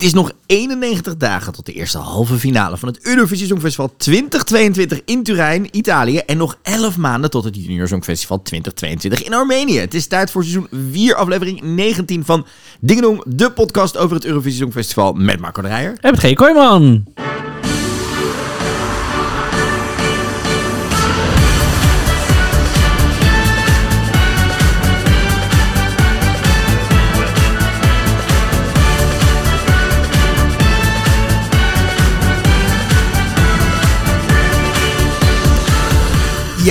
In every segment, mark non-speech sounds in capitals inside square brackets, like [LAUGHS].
Het is nog 91 dagen tot de eerste halve finale van het Eurovisie Songfestival 2022 in Turijn, Italië. En nog 11 maanden tot het Junior Songfestival 2022 in Armenië. Het is tijd voor seizoen 4, aflevering 19 van Dingedong, de podcast over het Eurovisie Songfestival met Marco de Rijer. En met G. Kooijman.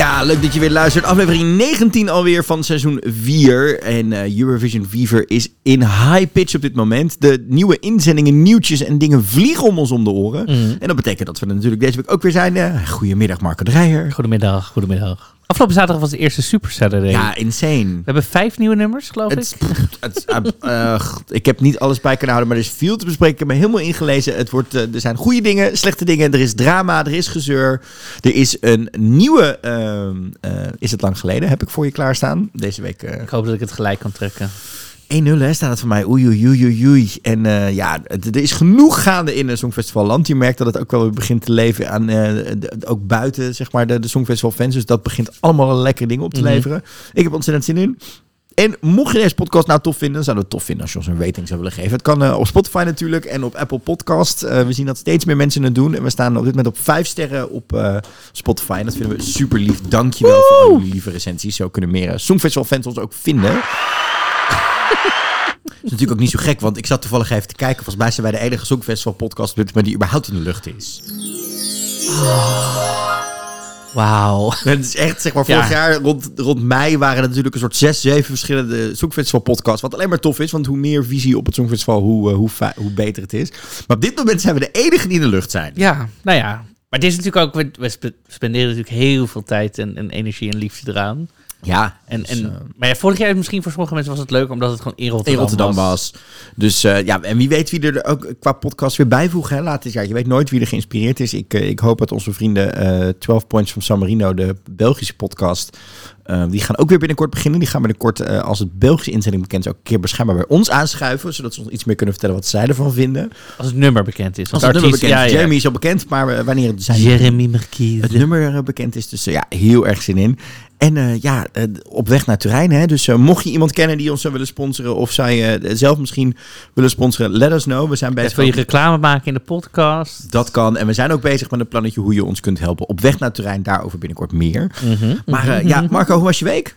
Ja, leuk dat je weer luistert. Aflevering 19 alweer van seizoen 4. En eh, Eurovision Fever is in high pitch op dit moment. De nieuwe inzendingen, nieuwtjes en dingen vliegen om ons om de oren. Mhm. En dat betekent dat we er natuurlijk deze week ook weer zijn. Uh, goedemiddag, Marco de Rijer. Goedemiddag, goedemiddag. Afgelopen zaterdag was de eerste Super Saturday. Ja, insane. We hebben vijf nieuwe nummers, geloof Het, ik. het, uh, uh, ik heb niet alles bij kunnen houden, maar er is veel te bespreken. Ik heb me helemaal ingelezen. Het wordt, uh, er zijn goede dingen, slechte dingen. Er is drama, er is gezeur. Er is een nieuwe... is het lang geleden? Heb ik voor je klaarstaan. Deze week... ik hoop dat ik het gelijk kan trekken. 1-0 hè, staat het voor mij. Oei, oei, oei, oei. En uh, ja, er is genoeg gaande in het Songfestival land. Je merkt dat het ook wel weer begint te leven aan, uh, de, ook buiten, zeg maar, de, de Songfestival fans. Dus dat begint allemaal lekkere dingen op te mm -hmm. leveren. Ik heb ontzettend zin in. En mocht je deze podcast nou tof vinden, zouden we het tof vinden als je ons een rating zou willen geven. Het kan uh, op Spotify natuurlijk en op Apple Podcast. Uh, we zien dat steeds meer mensen het doen. En we staan op dit moment op vijf sterren op uh, Spotify. En dat vinden we super lief. Dankjewel voor al jullie lieve recensies. Zo kunnen meer Songfestival fans ons ook vinden. Dat is natuurlijk ook niet zo gek, want ik zat toevallig even te kijken. Volgens mij zijn wij de enige Songfestival podcast maar die überhaupt in de lucht is. Wauw. Het is echt, zeg maar, vorig ja. jaar rond, rond mei waren er natuurlijk een soort zes, zeven verschillende Songfestival podcasts. Wat alleen maar tof is, want hoe meer visie op het Songfestival, hoe, uh, hoe, hoe beter het is. Maar op dit moment zijn we de enige die in de lucht zijn. Ja, nou ja. Maar het is natuurlijk ook, we spenderen natuurlijk heel veel tijd en, en energie en liefde eraan. Ja. En, dus, en, uh, maar ja, vorig jaar misschien voor sommige mensen was het leuk omdat het gewoon in Rotterdam, in Rotterdam was. was. Dus uh, ja, en wie weet wie er ook qua podcast weer bijvoegen hè, laat dit jaar. Je weet nooit wie er geïnspireerd is. Ik, uh, ik hoop dat onze vrienden 12 Points van San Marino, de Belgische podcast, die gaan ook weer binnenkort beginnen. Die gaan binnenkort, als het Belgische inzending bekend is, ook een keer beschikbaar bij ons aanschuiven. Zodat ze ons iets meer kunnen vertellen wat zij ervan vinden. Als het nummer bekend is. Als het nummer bekend is. Ja, ja. Jeremy is al bekend, maar wanneer het zijn Jeremy. Het nummer bekend is. Dus ja, heel erg zin in. En uh, ja, uh, op weg naar Turijn. Hè? Dus uh, mocht je iemand kennen die ons zou willen sponsoren... of zou je zelf misschien willen sponsoren, let us know. We zijn bezig... wil je reclame maken in de podcast? Dat kan. En we zijn ook bezig met een plannetje hoe je ons kunt helpen. Op weg naar Turijn, daarover binnenkort meer. Mm -hmm. Maar mm -hmm. ja, Marco, hoe was je week?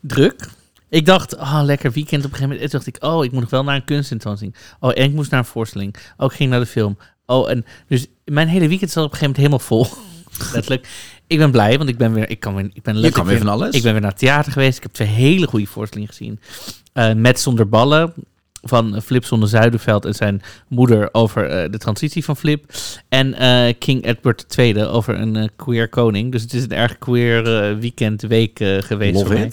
Druk. Ik dacht, oh, lekker weekend. Op een gegeven moment dacht ik, oh, ik moet nog wel naar een kunstinstantie. Oh, en ik moest naar een voorstelling. Oh, ik ging naar de film. Oh, en dus mijn hele weekend zat op een gegeven moment helemaal vol. [LAUGHS] Letterlijk. Ik ben blij, want ik ben weer, ik kan weer, ik ben kan weer van alles. Ik ben weer naar het theater geweest. Ik heb twee hele goede voorstellingen gezien. Uh, met zonder ballen van Flip zonder Zuiderveld en zijn moeder over uh, de transitie van Flip. En uh, King Edward II over een queer koning. Dus het is een erg queer weekend, week geweest Love voor mij.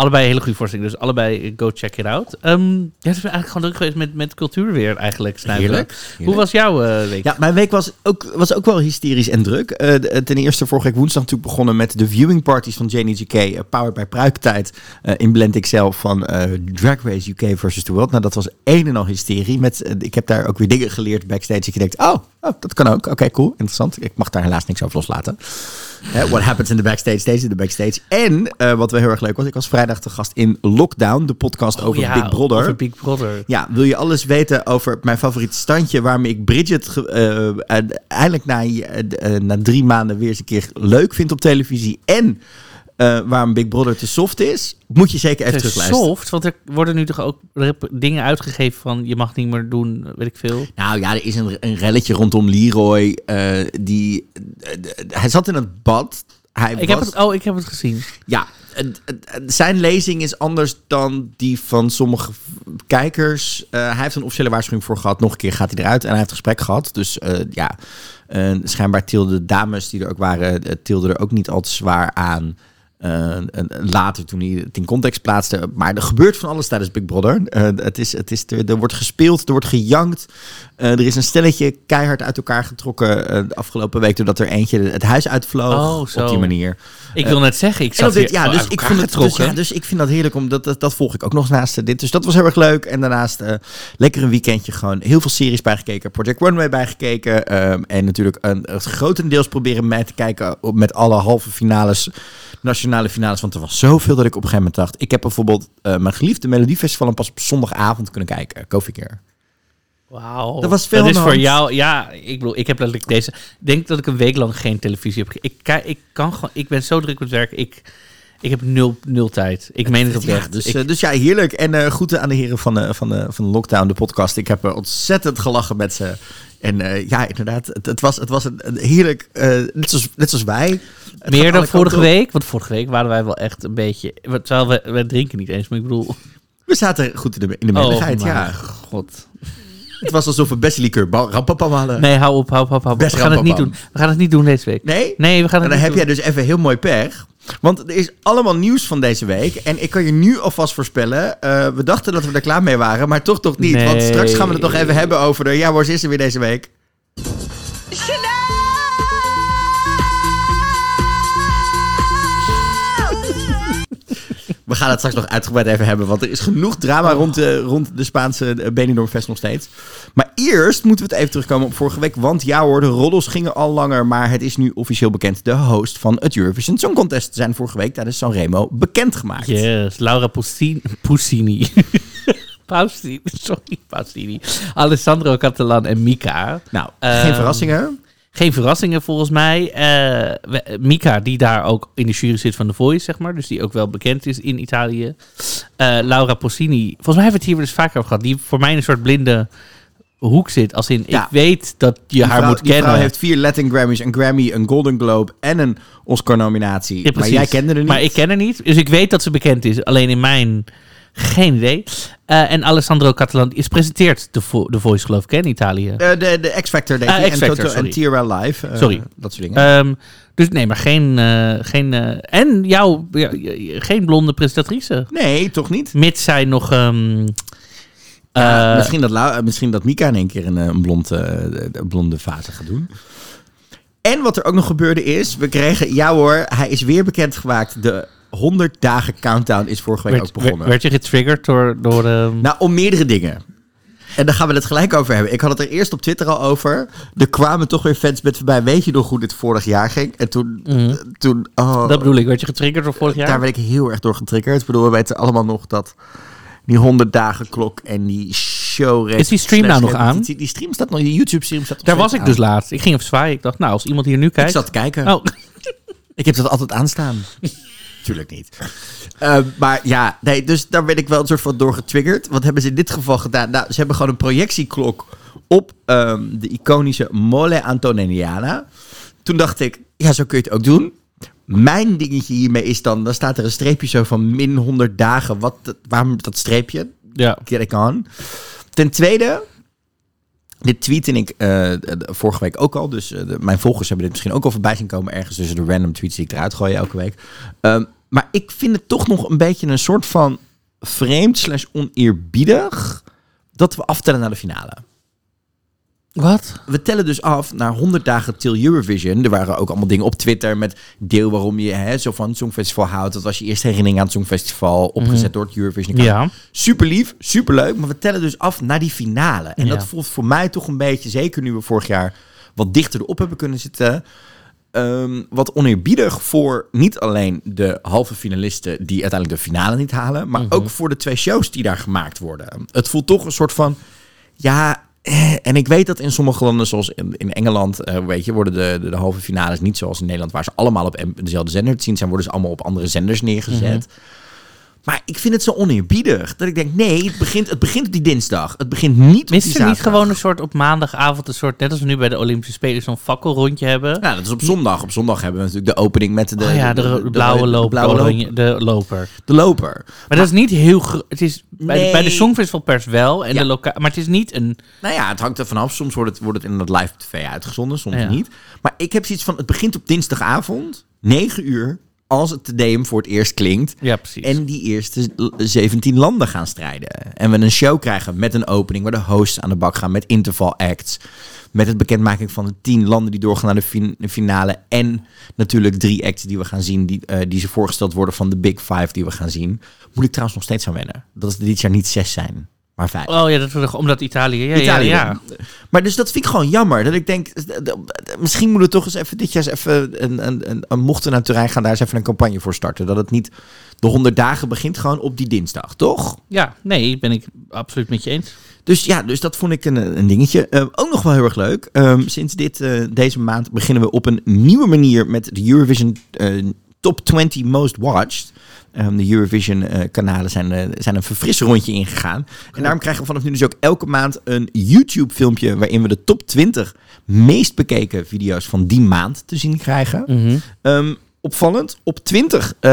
Allebei hele goede voorstellingen, dus allebei go check it out. Um, ja, het is eigenlijk gewoon druk geweest met, met cultuur weer eigenlijk. Heerlijk, heerlijk. Hoe was jouw uh, week? Ja, mijn week was ook, was ook wel hysterisch en druk. Uh, de, ten eerste vorige week woensdag natuurlijk begonnen met de viewing parties van Janie GK. Uh, powered by Pruiktijd in Blend XL van Drag Race UK versus the World. Nou, dat was een en al hysterie. Met, ik heb daar ook weer dingen geleerd backstage. Dat je denkt, oh, oh dat kan ook. Oké, okay, cool, interessant. Ik mag daar helaas niks over loslaten. What happens in the backstage stays in the backstage. En uh, wat wel heel erg leuk was, ik was vrijdag te gast in Lockdown, de podcast oh, over ja, Big Brother. Over Big Brother. Ja, wil je alles weten over mijn favoriete standje, waarmee ik Bridget uh, eindelijk na, uh, na drie maanden weer eens een keer leuk vind op televisie en uh, waarom Big Brother te soft is, moet je zeker even te terugluisteren. soft? Want er worden nu toch ook dingen uitgegeven van je mag niet meer doen, weet ik veel. Nou ja, er is een, een relletje rondom Leroy. Uh, die, uh, hij zat in het bad. Hij ik was, heb het, oh, ik heb het gezien. Ja, zijn lezing is anders dan die van sommige kijkers. hij heeft een officiële waarschuwing voor gehad. Nog een keer gaat hij eruit en hij heeft een gesprek gehad. Dus ja, schijnbaar tilden de dames die er ook waren, tilden er ook niet al te zwaar aan. Eh, en later toen hij het in context plaatste. Maar er gebeurt van alles tijdens Big Brother. Eh, het is, het is, er, er wordt gespeeld, er wordt gejankt. Eh, er is een stelletje keihard uit elkaar getrokken de afgelopen week... doordat er eentje het huis uitvloog Oh, zo. op die manier. Ik wil net zeggen, ik zat dit- ja, uit dus ik, vind het, dus, ja, dus ik vind dat heerlijk, omdat dat, dat volg ik ook nog naast dit. Dus dat was heel erg leuk. En daarnaast lekker een weekendje gewoon heel veel series bijgekeken. Project Runway bijgekeken. ehm, en natuurlijk een, grotendeels proberen mee te kijken op, met alle halve finales, nationale finales. Want er was zoveel dat ik op een gegeven moment dacht... Ik heb bijvoorbeeld eh, mijn geliefde Melodiefestival pas op zondagavond kunnen kijken. Koffie keer. Wauw. Dat was veel Dat is voor jou, ja, ik bedoel, ik heb letterlijk deze. Denk dat ik een week lang geen televisie heb gekeken. Ik, ik kan gewoon, ik ben zo druk met werk. Ik, ik heb nul, nul tijd. Ik meen het oprecht. Ja, dus, ik, eh, dus ja, heerlijk. En eh groeten aan de heren van de, van, de, van de Lockdown, de podcast. Ik heb er ontzettend gelachen met ze. En eh, ja, inderdaad, het, het was, het was een, een heerlijk, eh, net, zoals, net zoals wij. Het meer dan vorige week. Want vorige week waren wij wel echt een beetje. Terwijl we, we drinken niet eens, maar ik bedoel. We zaten goed in de, in de oh, ja. god. Het was alsof we best liqueur rampapam hadden. Nee, hou op, hou op, hou op. Best We gaan het niet doen. We gaan het niet doen deze week. Nee? Nee, we gaan En het dan niet heb jij dus even heel mooi pech. Want er is allemaal nieuws van deze week. En ik kan je nu alvast voorspellen. eh, we dachten dat we er klaar mee waren, maar toch toch niet. Want straks gaan we het nog even hebben over de... Ja, waar is er weer deze week? We gaan het straks nog uitgebreid even hebben. Want er is genoeg drama rond de, rond de Spaanse eh, Benidorm Fest nog steeds. Maar eerst moeten we het even terugkomen op vorige week. Want ja hoor, de roddels gingen al langer. Maar het is nu officieel bekend. De host van het Eurovision Song Contest zijn vorige week tijdens Sanremo bekendgemaakt. Yes, Laura Poussini. Poussini. [LAUGHS] Pausini, sorry, Pausini. Alessandro Catalan en Mika. Nou, Ehm, geen verrassingen. Geen verrassingen volgens mij. Eh, Mika, die daar ook in de jury zit van The Voice, zeg maar. Dus die ook wel bekend is in Italië. Eh, Laura Poussini. Volgens mij hebben we het hier wel eens vaker over gehad. Die voor mij een soort blinde hoek zit. Als in, Ja. ik weet dat je Die haar vrouw- moet die kennen. vrouw heeft vier Latin Grammys, een Grammy, een Golden Globe en een Oscar-nominatie. Ja, maar jij kende er niet. Maar ik ken haar niet. Dus ik weet dat ze bekend is. Alleen in mijn... Geen idee. Eh, en Alessandro Catalan is presenteert de, vo The Voice, geloof ik, hè, in Italië. Eh, de, de X-Factor, denk Ah, ik. en, Toto- en sorry. TRL Live. eh, Sorry. Dat soort dingen. Ehm, dus nee, maar geen... eh, geen eh, en jou, ja, geen blonde presentatrice. nee, toch niet? Mits zij nog... ehm, Ja, eh, misschien, dat eh, misschien dat Mika in een keer een, eh, een, blond, eh, een blonde fase gaat doen. En wat er ook nog gebeurde is, we kregen, ja hoor, hij is weer bekendgemaakt. De 100 dagen countdown is vorige week werd, ook begonnen. werd, werd je getriggerd door... door ehm, Nou, om meerdere dingen. En daar gaan we het gelijk over hebben. Ik had het er eerst op Twitter al over. Er kwamen toch weer fans met voorbij. Weet je nog hoe dit vorig jaar ging? En toen... Mhm. toen oh, dat bedoel ik. Werd je getriggerd door vorig jaar? Daar werd ik heel erg door getriggerd. Ik bedoel, we weten allemaal nog dat die 100 dagen klok en die show... Is die stream nou nog aan? Die, die stream staat nog, die YouTube stream staat nog Daar was ik dus laatst. Ik ging even zwaaien. Ik dacht, nou, als iemand hier nu Ik kijkt... zat te kijken. Oh, Ik heb dat altijd aanstaan. [LAUGHS] Tuurlijk niet. Eh, maar ja, nee, dus daar ben ik wel een soort van door getriggerd. Wat hebben ze in dit geval gedaan? Nou, ze hebben gewoon een projectieklok op ehm, de iconische Mole Antoniana. Toen dacht ik, ja, zo kun je het ook doen. Mijn dingetje hiermee is dan, dan staat er een streepje zo van min 100 dagen. Wat, waarom dat streepje? ja. Get on. Ten tweede, dit tweette ik eh, vorige week ook al. Dus eh, mijn volgers hebben dit misschien ook al voorbij zien komen ergens tussen de random tweets die ik eruit gooi elke week. Ehm, maar ik vind het toch nog een beetje een soort van vreemd slash oneerbiedig dat we aftellen naar de finale. Wat? We tellen dus af naar 100 dagen till Eurovision. Er waren ook allemaal dingen op Twitter met deel waarom je hè, zo van het Songfestival houdt. Dat was je eerste herinnering aan het Songfestival, opgezet door het Eurovision. Ja. Super lief, super leuk, maar we tellen dus af naar die finale. En Ja. dat voelt voor mij toch een beetje, zeker nu we vorig jaar wat dichter erop hebben kunnen zitten, ehm, wat oneerbiedig voor niet alleen de halve finalisten die uiteindelijk de finale niet halen, maar Mhm. ook voor de twee shows die daar gemaakt worden. Het voelt toch een soort van, ja. Eh, En ik weet dat in sommige landen, zoals in, Engeland, eh, weet je, worden de, de, de halve finales niet zoals in Nederland, waar ze allemaal op dezelfde zender te zien zijn, worden ze allemaal op andere zenders neergezet. Maar ik vind het zo oneerbiedig. Dat ik denk, nee, het begint, het begint op die dinsdag. Het begint niet op Is die niet gewoon een soort op maandagavond, een soort, net als we nu bij de Olympische Spelen, zo'n fakkelrondje hebben? Ja, dat is op zondag. Op zondag hebben we natuurlijk de opening met de, oh ja, de, blauwe de loper. blauwe loper. oranje- de loper. De loper. Maar dat is niet heel... Het is bij, de, Nee. bij de Songfestivalpers wel. En Ja. de loka maar het is niet een... Nou ja, het hangt er vanaf. Soms wordt het, wordt het inderdaad live op tv uitgezonden, soms Ja. niet. Maar ik heb zoiets van, het begint op dinsdagavond, 9 uur. Als het Tedeum voor het eerst klinkt. Ja, precies. En die eerste 17 landen gaan strijden. En we een show krijgen met een opening waar de hosts aan de bak gaan met interval acts. Met het bekendmaking van de 10 landen die doorgaan naar de finale. En natuurlijk drie acts die we gaan zien, die, eh, die ze voorgesteld worden van de Big Five die we gaan zien. Moet ik trouwens nog steeds aan wennen. Dat het dit jaar niet zes zijn, maar vijf. Oh ja, dat omdat Italië. Ja, Italië. ja, ja. Maar dus dat vind ik gewoon jammer. Dat ik denk, misschien moeten we toch eens even dit jaar eens even een, een, een, een mochten naar Turijn gaan, daar eens even een campagne voor starten. Dat het niet de 100 dagen begint gewoon op die dinsdag, toch? Ja, nee, ben ik absoluut met je eens. Dus ja, dus dat vond ik een, een dingetje. Eh, ook nog wel heel erg leuk. Ehm, sinds dit, eh, deze maand beginnen we op een nieuwe manier met de Eurovision eh, Top 20 Most Watched. Ehm, de Eurovision-kanalen zijn, eh, zijn een verfrisse rondje ingegaan. En daarom krijgen we vanaf nu dus ook elke maand een YouTube-filmpje... waarin we de top 20 meest bekeken video's van die maand te zien krijgen. Mhm. Ehm, opvallend, op 20... eh,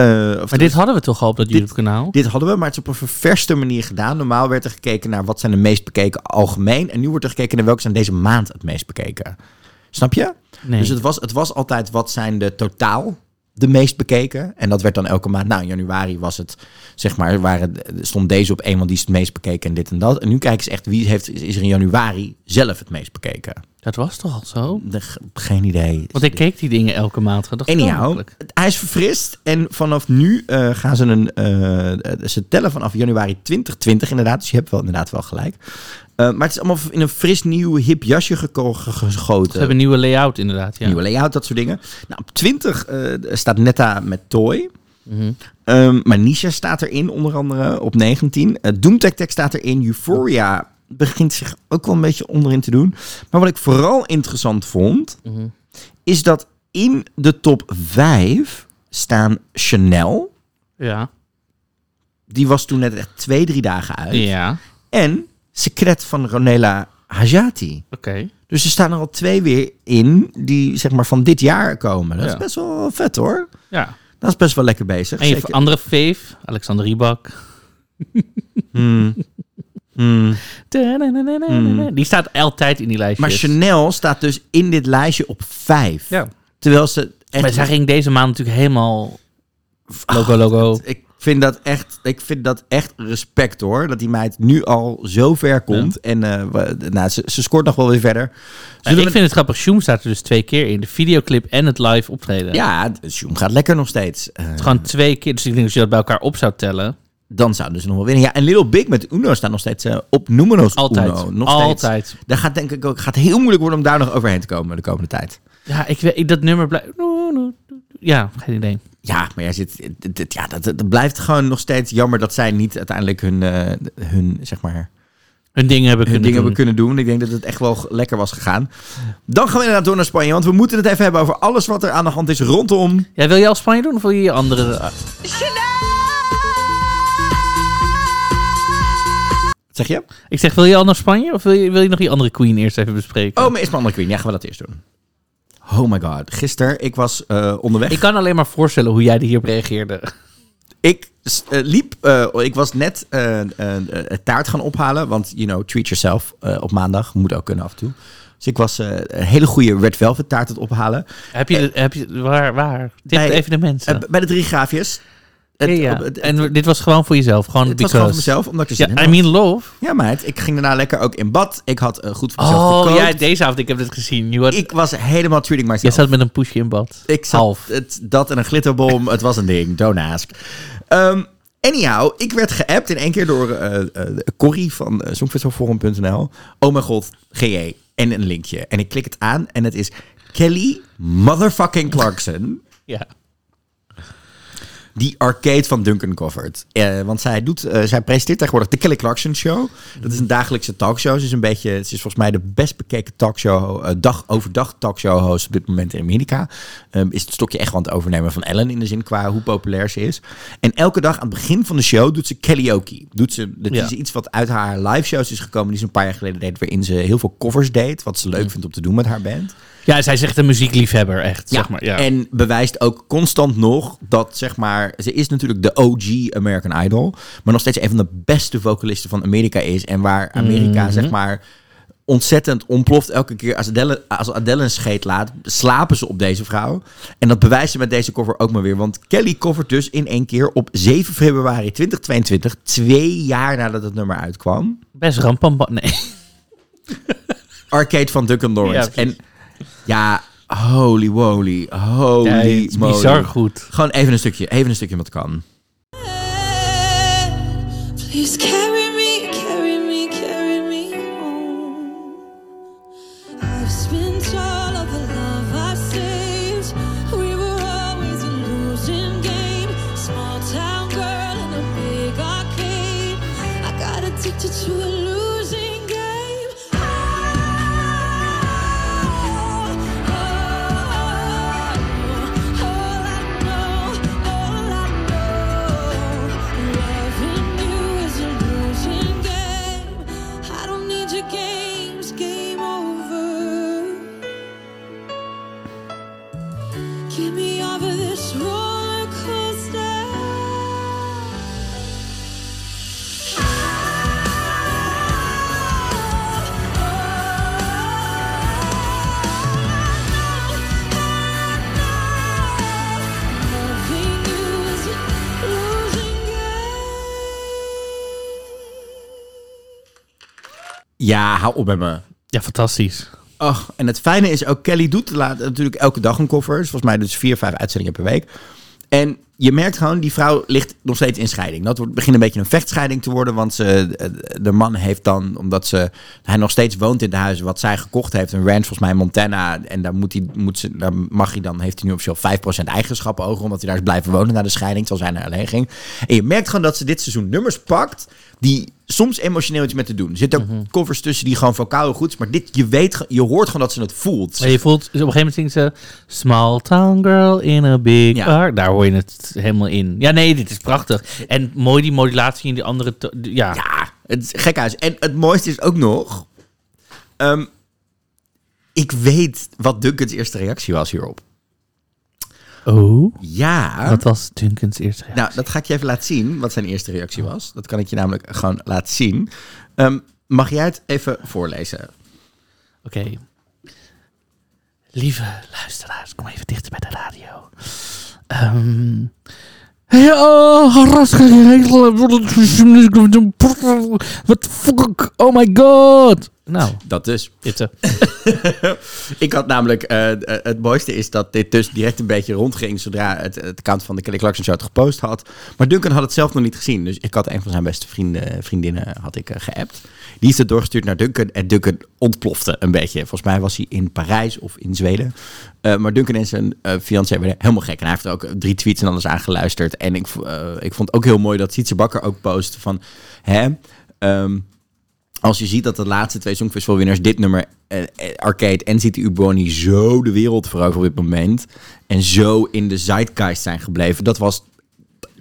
Maar dit hadden we toch al op dat Dit- YouTube-kanaal? dit hadden we, maar het is op een ververste manier gedaan. Normaal werd er gekeken naar wat zijn de meest bekeken algemeen. En nu wordt er gekeken naar welke zijn deze maand het meest bekeken. Snap je? Nee. Dus het was, het was altijd wat zijn de totaal de meest bekeken. En dat werd dan elke maand. Nou, in januari was het, zeg maar, waren, stond deze op een, want die is het meest bekeken en dit en dat. En nu kijken ze echt wie heeft, is er in januari zelf het meest bekeken. Dat was toch al zo? De- geen idee. Want ik keek die dingen elke maand. Dat Anyhow, hij is verfrist en vanaf nu eh, gaan ze een. eh, ze tellen vanaf januari 2020 inderdaad. Dus je hebt wel inderdaad wel gelijk. Eh, maar het is allemaal in een fris nieuw hip jasje geko- ge- Ze hebben een nieuwe layout inderdaad, ja. Nieuwe layout, dat soort dingen. Nou, op 20 eh, staat Netta met Toy. Mhm. Um, Manisha staat erin, onder andere op 19. Uh, Tech staat erin. Euphoria begint zich ook wel een beetje onderin te doen. Maar wat ik vooral interessant vond, Mhm. is dat in de top 5 staan Chanel. Ja. Die was toen net echt twee, drie dagen uit. Ja, En Secret van Ronela Hajati. oké. Dus er staan er al twee weer in die zeg maar van dit jaar komen. Dat Ja. is best wel vet hoor. Ja. Dat is best wel lekker bezig. En je Zeker- andere fave, Alexander Rybak. Hmm. Hmm. Die staat altijd in die lijstjes. Maar Chanel staat dus in dit lijstje op 5. Ja. Terwijl ze echt... Maar zij ging deze maand natuurlijk helemaal logo logo. Ik vind dat echt, ik vind dat echt respect hoor. Dat die meid nu al zo ver komt. En eh, nou, ze, ze scoort nog wel weer verder. Zullen ik we- vind het grappig, Shoom staat er dus twee keer in. De videoclip en het live optreden. Ja, Zoom gaat lekker nog steeds. Eh, Het gewoon twee keer. Dus ik denk als je dat bij elkaar op zou tellen. dan zouden ze nog wel winnen. Ja, en Little Big met Uno staat nog steeds eh, op Numeros Altijd. Uno. Nog steeds. Altijd. Dat gaat denk ik ook gaat heel moeilijk worden om daar nog overheen te komen de komende tijd. Ja, ik weet, dat nummer blijft... Ja, geen idee. Ja, maar jij zit, dit- ja, dat, dat blijft gewoon nog steeds jammer dat zij niet uiteindelijk hun, eh, hun zeg maar, Hun dingen hebben hun kunnen dingen doen. hebben kunnen doen. Ik denk dat het echt wel lekker was gegaan. Dan gaan we inderdaad door naar Spanje, want we moeten het even hebben over alles wat er aan de hand is rondom. Ja, wil je al Spanje doen of wil je je andere... zeg je? Ik zeg, wil je al naar Spanje of wil je, wil je nog die andere queen eerst even bespreken? Oh, maar is mijn andere queen. Ja, gaan we dat eerst doen. Oh my god. Gisteren, ik was eh, onderweg. Ik kan alleen maar voorstellen hoe jij hierop reageerde. Ik eh, liep, eh, ik was net eh, taart gaan ophalen, want, you know, treat yourself op maandag. Moet ook kunnen af en toe. Dus ik was een hele goede red velvet taart aan het ophalen. Heb je, heb je waar, waar? Tip Bij- even de mensen. Eh, bij de drie graafjes. Het- ja, ja. op- het- en dit was gewoon voor jezelf, gewoon het was gewoon voor mezelf, omdat ik er Ja, I mean love. Ja, meid. Ik ging daarna lekker ook in bad. Ik had eh, goed voor mezelf Oh, gekookt. ja, deze avond, ik heb het gezien. Je, had, Ik was helemaal treating jij myself. zat met een poesje in bad. Ik zat, Half. Het, dat en een glitterbom. het was een ding. Don't ask. Ehm, anyhow, ik werd geappt in één keer door eh, Corrie van uh, Songfestivalforum.nl. Oh mijn god, GE. En een linkje. En ik klik het aan en het is Kelly motherfucking Clarkson. [LAUGHS] Ja. Die arcade van Duncan covert. Eh, want zij, doet, eh, zij presenteert tegenwoordig de Kelly Clarkson Show. Dat is een dagelijkse talkshow. Ze is een beetje, ze is volgens mij de best bekeken talkshow, eh, dag overdag talkshow host op dit moment in Amerika. Ehm, is het stokje echt wel aan het overnemen van Ellen in de zin qua hoe populair ze is. En elke dag aan het begin van de show doet ze karaoke. Doet ze, dat Ja. is iets wat uit haar live shows is gekomen die ze een paar jaar geleden deed, waarin ze heel veel covers deed. Wat ze leuk vindt om te doen met haar band. Ja, zij zegt een muziekliefhebber, echt. zeg maar, ja. En bewijst ook constant nog dat, zeg maar, ze is natuurlijk de OG American Idol, maar nog steeds een van de beste vocalisten van Amerika is. En waar Amerika, Mhm. zeg maar, ontzettend ontploft. Elke keer als Adele, als Adele een scheet laat, slapen ze op deze vrouw. En dat bewijst ze met deze cover ook maar weer. Want Kelly covert dus in één keer op 7 februari 2022, twee jaar nadat het nummer uitkwam. Best rampamba. Nee. Arcade van Duncan Lawrence. Ja, en ja, holy woly, holy Ja, het is moly. bizar goed. Gewoon even een stukje, even een stukje wat kan. Please Ja, hou op met me. Ja, fantastisch. Ach, en het fijne is ook, Kelly doet laat, natuurlijk elke dag een cover. Dus volgens mij dus vier, vijf uitzendingen per week. En je merkt gewoon, die vrouw ligt nog steeds in scheiding. Dat wordt, begint een beetje een vechtscheiding te worden. Want ze, de man heeft dan, omdat ze, hij nog steeds woont in de huizen wat zij gekocht heeft. Een ranch volgens mij in Montana. En daar, moet hij, moet ze, daar mag hij dan, heeft hij nu officieel 5% eigenschappen over. Omdat hij daar is blijven wonen na de scheiding. Terwijl zij naar alleen ging. En je merkt gewoon dat ze dit seizoen nummers pakt. Die soms emotioneel iets met te doen. Er zitten ook covers tussen die gewoon vocaal heel goed is. Maar dit, je weet, je hoort gewoon dat ze het voelt. Maar je voelt, dus op een gegeven moment zingt ze... Small town girl in a big Ja. car. Daar hoor je het helemaal in. Ja, nee, dit is prachtig. En mooi die modulatie in die andere... Ja, Ja, het is gek huis. En het mooiste is ook nog... ehm, ik weet wat Duncan's eerste reactie was hierop. Oh, Ja. wat was Duncan's eerste reactie? Nou, dat ga ik je even laten zien, wat zijn eerste reactie was. Dat kan ik je namelijk gewoon laten zien. Ehm, mag jij het even voorlezen? Oké. Lieve luisteraars, kom even dichter bij de radio. Hey, oh, Wat fuck? Oh my god. Nou, Dat dus. [LAUGHS] Ik had namelijk, eh, eh, het mooiste is dat dit dus direct een beetje rondging zodra het, het account van de Kelly Clarkson Show het gepost had. Maar Duncan had het zelf nog niet gezien. Dus ik had een van zijn beste vrienden, vriendinnen had ik eh, geappt. Die is het doorgestuurd naar Duncan en Duncan ontplofte een beetje. Volgens mij was hij in Parijs of in Zweden. Maar Duncan en zijn fiancé werden helemaal gek. En hij heeft ook drie tweets en alles aan geluisterd. En ik, ik vond ook heel mooi dat Sietse Bakker ook post van... Hè, ehm, als je ziet dat de laatste twee Songfestivalwinnaars dit nummer, eh, eh, Arcade en City Uboni, zo de wereld veroveren op dit moment. En zo in de zeitgeist zijn gebleven. Dat was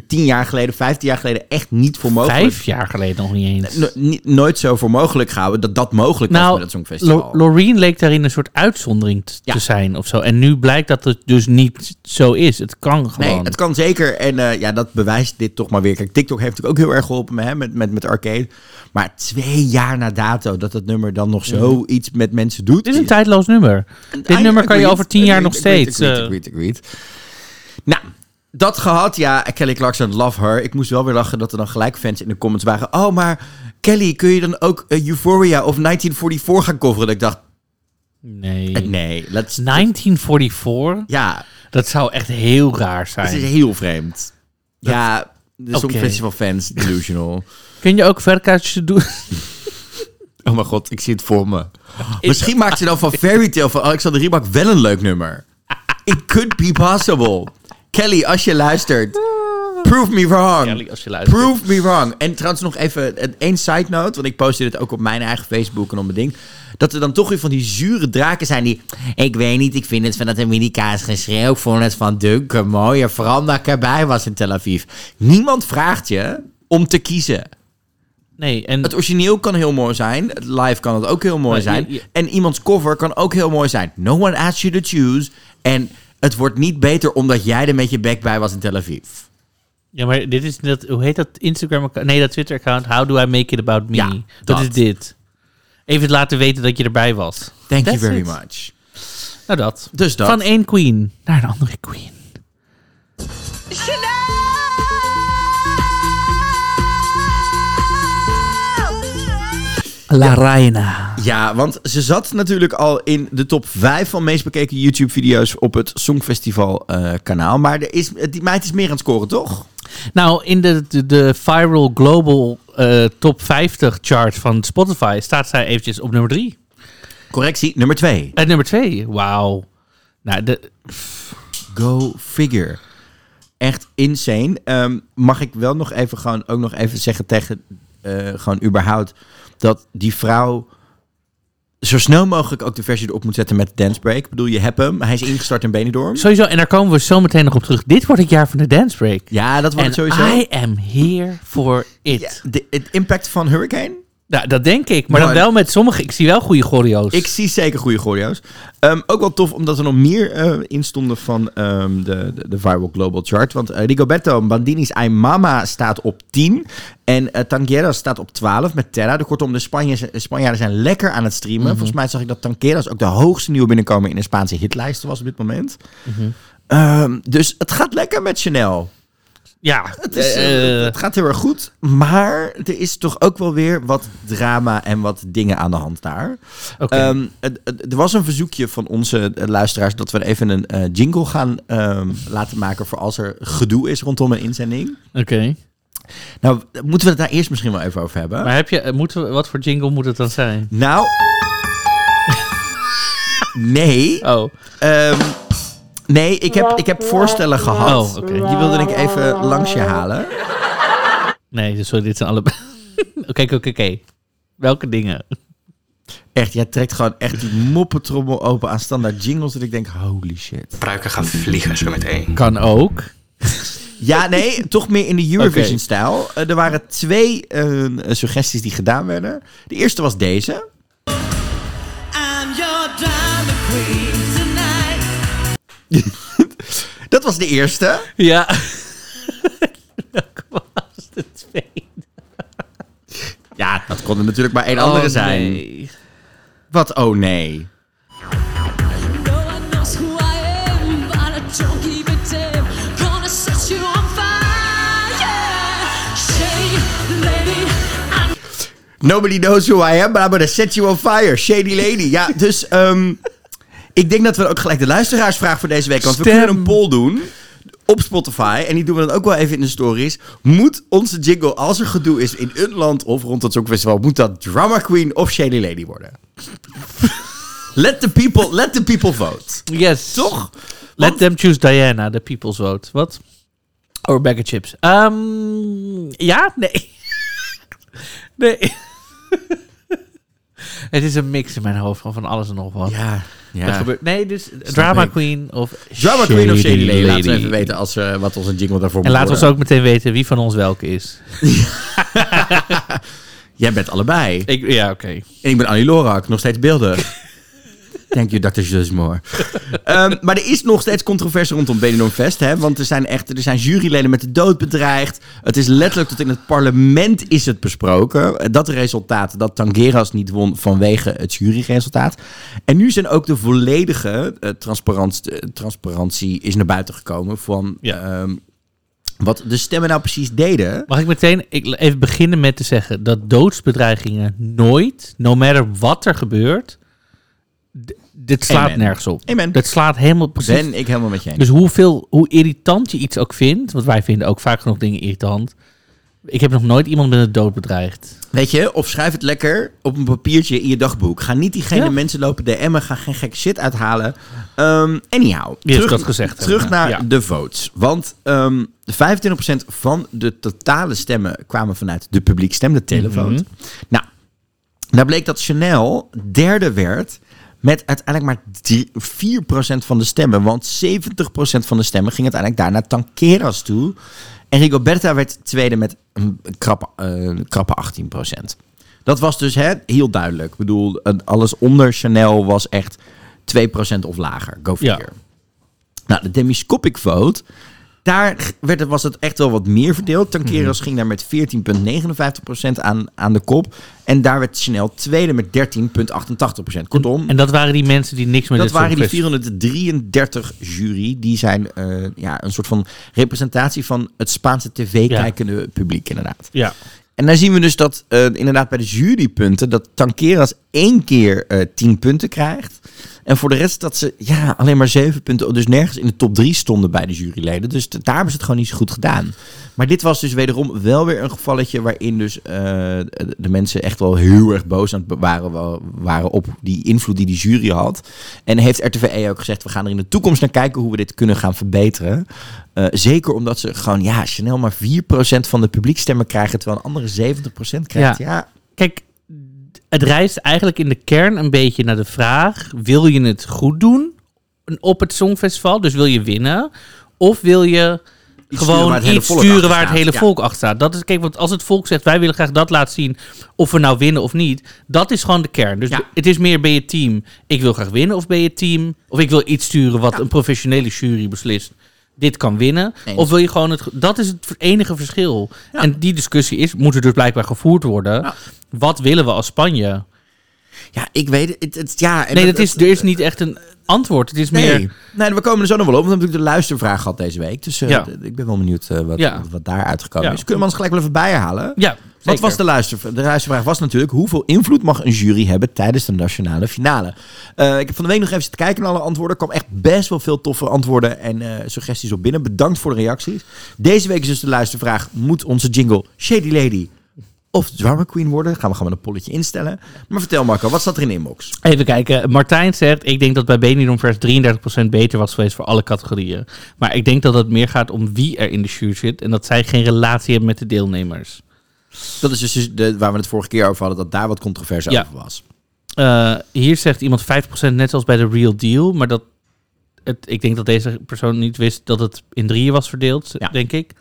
tien jaar geleden, vijftien jaar geleden echt niet voor mogelijk. Vijf jaar geleden nog niet eens. No- nooit zo voor mogelijk gehouden dat dat mogelijk was Nou, met het Songfestival. Lo- Loreen leek daarin een soort uitzondering Ja. te zijn of zo. En nu blijkt dat het dus niet zo is. Het kan gewoon. Nee, het kan zeker. En eh, ja, dat bewijst dit toch maar weer. Kijk, TikTok heeft natuurlijk ook heel erg geholpen me, hè, met, met, met Arcade. Maar twee jaar na dato dat het nummer dan nog zoiets met mensen doet. Dit is een tijdloos nummer. Dit nummer kan je over tien jaar nog steeds. eh. Nou, dat gehad. Ja, Kelly Clarkson, love her. Ik moest wel weer lachen dat er dan gelijk fans in de comments waren. Oh, maar Kelly, kun je dan ook eh, Euphoria of 1944 gaan coveren? Dat ik dacht, nee. eh, nee, let's... 1944? Ja, Dat zou echt heel raar het is zijn. heel vreemd. ja, de. Songfestival fans, delusional. [LAUGHS] Kun je ook verkaartjes doen? [LAUGHS] Oh mijn god, ik zie het voor me. Misschien maakt ze dan van Fairy Tale van Alexander Rybak wel een leuk nummer. [LAUGHS] It could be possible. Kelly, als je luistert, prove me wrong. Kelly, als je luistert. Prove me wrong. En trouwens nog even een- één side note, want ik postte dit ook op mijn eigen Facebook en op mijn ding. Dat er dan toch weer van die zure draken zijn die... Ik weet niet, ik vind het van dat Amerikaans geschreeuw. Ik vond het van Duncan mooier. Vooral dat ik erbij was in Tel Aviv. Niemand vraagt je om te kiezen. Nee, en Het origineel kan heel mooi zijn. Het live kan het ook heel mooi Maar zijn. je- je- En iemands cover kan ook heel mooi zijn. No one asked you to choose. En het wordt niet beter omdat jij er met je bek bij was in Tel Aviv. ja, maar dit is dat, hoe heet dat Instagram account? Nee, dat Twitter account. How do I make it about me? Ja, dat. dat. is dit. even laten weten dat je erbij was. Thank you very it. much. Nou dat. Dus dat. Van één queen naar een andere queen. La Reina. Ja, want ze zat natuurlijk al in de top 5 van meest bekeken YouTube-video's op het Songfestival eh, kanaal. Maar er is, die meid is meer aan het scoren, toch? Nou, in de, de, de Viral Global eh, Top 50 chart van Spotify staat zij eventjes op nummer 3. Correctie, nummer 2. Uh, nummer 2, wauw. Nou, de, Go figure. Echt insane. Ehm, mag ik wel nog even gewoon ook nog even zeggen tegen eh, gewoon überhaupt dat die vrouw zo snel mogelijk ook de versie erop moet zetten met Dance Break. Ik bedoel, je hebt hem. Hij is ingestart in Benidorm. sowieso, en daar komen we zo meteen nog op terug. Dit wordt het jaar van de dance break. Ja, dat wordt het sowieso. I am here for it. Ja, de, het impact van Hurricane? Nou, dat denk ik. Maar dan wel met sommige... Ik zie wel goede choreo's. Ik zie zeker goede choreo's. Ehm, ook wel tof, omdat er nog meer eh in stonden van ehm, de, de, de Viral Global Chart. Want eh, Rigoberto Bandini's Ay Mama staat op 10. En eh Tanqueras staat op 12 met Terra. De, kortom, de Spanjaarden zijn lekker aan het streamen. Volgens mij zag ik dat Tanqueras ook de hoogste nieuwe binnenkomen in de Spaanse hitlijsten was op dit moment. Ehm, dus het gaat lekker met Chanel. Ja, Het, is, eh, eh, het gaat heel erg goed. Maar er is toch ook wel weer wat drama en wat dingen aan de hand daar. Ehm, er was een verzoekje van onze eh, luisteraars dat we even een jingle gaan ehm, laten maken voor als er gedoe is rondom een inzending. Oké. Nou, moeten we het daar eerst misschien wel even over hebben? Maar heb je, moeten we, wat voor jingle moet het dan zijn? Nou, [LAUGHS] nee. Oh, Ehm, nee, ik heb, ik heb voorstellen gehad. Oh, oké. Die wilde ik even langs je halen. nee, sorry, dit zijn allebei... [LAUGHS] Oké, oké, oké. Welke dingen? Echt, jij trekt gewoon echt die moppetrommel open aan standaard jingles. Dat ik denk, holy shit. Pruiken gaan vliegen zo meteen. Kan ook. Ja, nee, toch meer in de Eurovision-stijl. Eh, er waren twee eh, suggesties die gedaan werden. De eerste was deze. I'm your drama queen. [LAUGHS] Dat was de eerste. Ja. [LAUGHS] Welke was de tweede? Ja, dat kon er natuurlijk maar één andere Oh, zijn. nee. Wat, oh nee. No one knows who I am, but I don't keep it tame. Gonna set you on fire. Shady lady, I'm Nobody knows who I am, but I'm gonna set you on fire. Shady lady. Ja, dus ehm, ik denk dat we ook gelijk de luisteraarsvraag voor deze week... Want we Stem. kunnen een poll doen op Spotify. En die doen we dan ook wel even in de stories. Moet onze jingle, als er gedoe is in een land of rond het Songfestival... moet dat Drama Queen of Shady Lady worden? [LAUGHS] let, the people, let the people vote. Yes. Toch? Let Want- them choose Diana, the people's vote. Wat? Or bag of chips. Ehm, ja? Nee. [LAUGHS] nee. [LAUGHS] Het is een mix in mijn hoofd van van alles en nog wat. Ja, ja. gebeurt, nee, dus Drama ik. Queen of Drama Queen of Shady Lady. Laten we even weten als, eh, wat onze jingle daarvoor En moet laat ons worden. ook meteen weten wie van ons welke is. [LAUGHS] Jij bent allebei. Ik, ja, oké. En ik ben Annie Lorak, nog steeds beeldig. [LAUGHS] Thank you, Dr. Jusmore. Ehm maar er is nog steeds controverse rondom Benidorm Fest. Hè? Want er zijn, echt, er zijn juryleden met de dood bedreigd. Het is letterlijk tot in het parlement is het besproken. Dat resultaat dat Tangeras niet won vanwege het juryresultaat. En nu zijn ook de volledige eh, transparant, eh, transparantie is naar buiten gekomen van... Ja. ehm, wat de stemmen nou precies deden. Mag ik meteen even beginnen met te zeggen dat doodsbedreigingen nooit, no matter wat er gebeurt, dit slaat Amen. nergens op. Amen. Dat slaat helemaal precies. Ben ik helemaal met je eens. Dus hoeveel, hoe irritant je iets ook vindt, want wij vinden ook vaak genoeg dingen irritant. Ik heb nog nooit iemand met de dood bedreigd. Weet je, of schrijf het lekker op een papiertje in je dagboek. Ga niet diegene Ja. mensen lopen DM'en. Ga geen gekke shit uithalen. Ehm anyhow, terug, dat gezegd, terug hè? naar Ja. de votes. Want ehm 25% van de totale stemmen kwamen vanuit de publiek stem, de televote. Mhm. Nou, daar bleek dat Chanel derde werd met uiteindelijk maar drie- 4% van de stemmen. Want 70% van de stemmen ging uiteindelijk daar naar Tanqueras toe. En Rigoberta werd tweede met een krappe, eh, krappe 18%. Dat was dus hè, heel duidelijk. Ik bedoel, alles onder Chanel was echt 2% of lager. Go Ja. figure. Nou, de demiscopic vote Daar werd, het- was het echt wel wat meer verdeeld. Tankeras Mhm. ging daar met 14,59% aan, aan de kop. En daar werd Chanel tweede met 13,88%. Kortom, En dat waren die mensen die niks met dat dit waren die Songfestival- 433 jury. Die zijn eh, ja, een soort van representatie van het Spaanse tv-kijkende publiek, inderdaad. Ja. En daar zien we dus dat eh, inderdaad bij de jurypunten... dat Tankeras één keer eh 10 punten krijgt. En voor de rest dat ze ja, alleen maar 7 punten... dus nergens in de top 3 stonden bij de juryleden. Dus daar hebben ze het gewoon niet zo goed gedaan. Maar dit was dus wederom wel weer een gevalletje... waarin dus eh, de mensen echt wel heel erg boos aan het waren, wa- waren... op die invloed die die jury had. En heeft RTVE ook gezegd... we gaan er in de toekomst naar kijken hoe we dit kunnen gaan verbeteren. Eh, zeker omdat ze gewoon, ja, Chanel maar 4% van de publiekstemmen krijgen... terwijl een andere 70% krijgt. Ja, Kijk, het reist eigenlijk in de kern een beetje naar de vraag: wil je het goed doen op het Songfestival? Dus wil je winnen? Of wil je Iets sturen gewoon hele iets sturen waar het hele volk achter staat? Dat is, kijk, want als het volk zegt: wij willen graag dat laten zien, of we nou winnen of niet, dat is gewoon de kern. Dus Ja. het is meer: ben je team, ik wil graag winnen, of ben je team, of ik wil iets sturen wat Ja. een professionele jury beslist. Dit kan winnen. Eens. Of wil je gewoon het. Dat is het enige verschil. Ja. En die discussie is, moet er dus blijkbaar gevoerd worden. Ja. Wat willen we als Spanje? ja ik weet het. het, ja, en Nee, dat is, er is niet echt een antwoord. Het is Nee. meer. nee, we komen er zo nog wel op. We hebben natuurlijk de luistervraag gehad deze week. Dus eh, Ja. ik ben wel benieuwd eh, wat, wat daar uitgekomen is. Kunnen we ons gelijk wel even bijhalen? Ja, Wat was de luistervraag? De luistervraag was natuurlijk... hoeveel invloed mag een jury hebben tijdens de nationale finale? Eh, ik heb van de week nog even zitten kijken naar alle antwoorden. Er kwam echt best wel veel toffe antwoorden en eh, suggesties op binnen. Bedankt voor de reacties. Deze week is dus de luistervraag... moet onze jingle Shady Lady of Drama Queen worden? Gaan we gewoon een polletje instellen. Maar vertel Marco, wat staat er in de inbox? Even kijken. Martijn zegt: Ik denk dat bij Benidorm Vers 33% beter was geweest voor alle categorieën. Maar ik denk dat het meer gaat om wie er in de jury zit. En dat zij geen relatie hebben met de deelnemers. Dat is dus de, waar we het vorige keer over hadden... dat daar wat controverse Ja. over was. Eh, hier zegt iemand 50% net zoals bij de Real Deal. Maar dat. Het, ik denk dat deze persoon niet wist dat het in drieën was verdeeld, Ja. denk ik.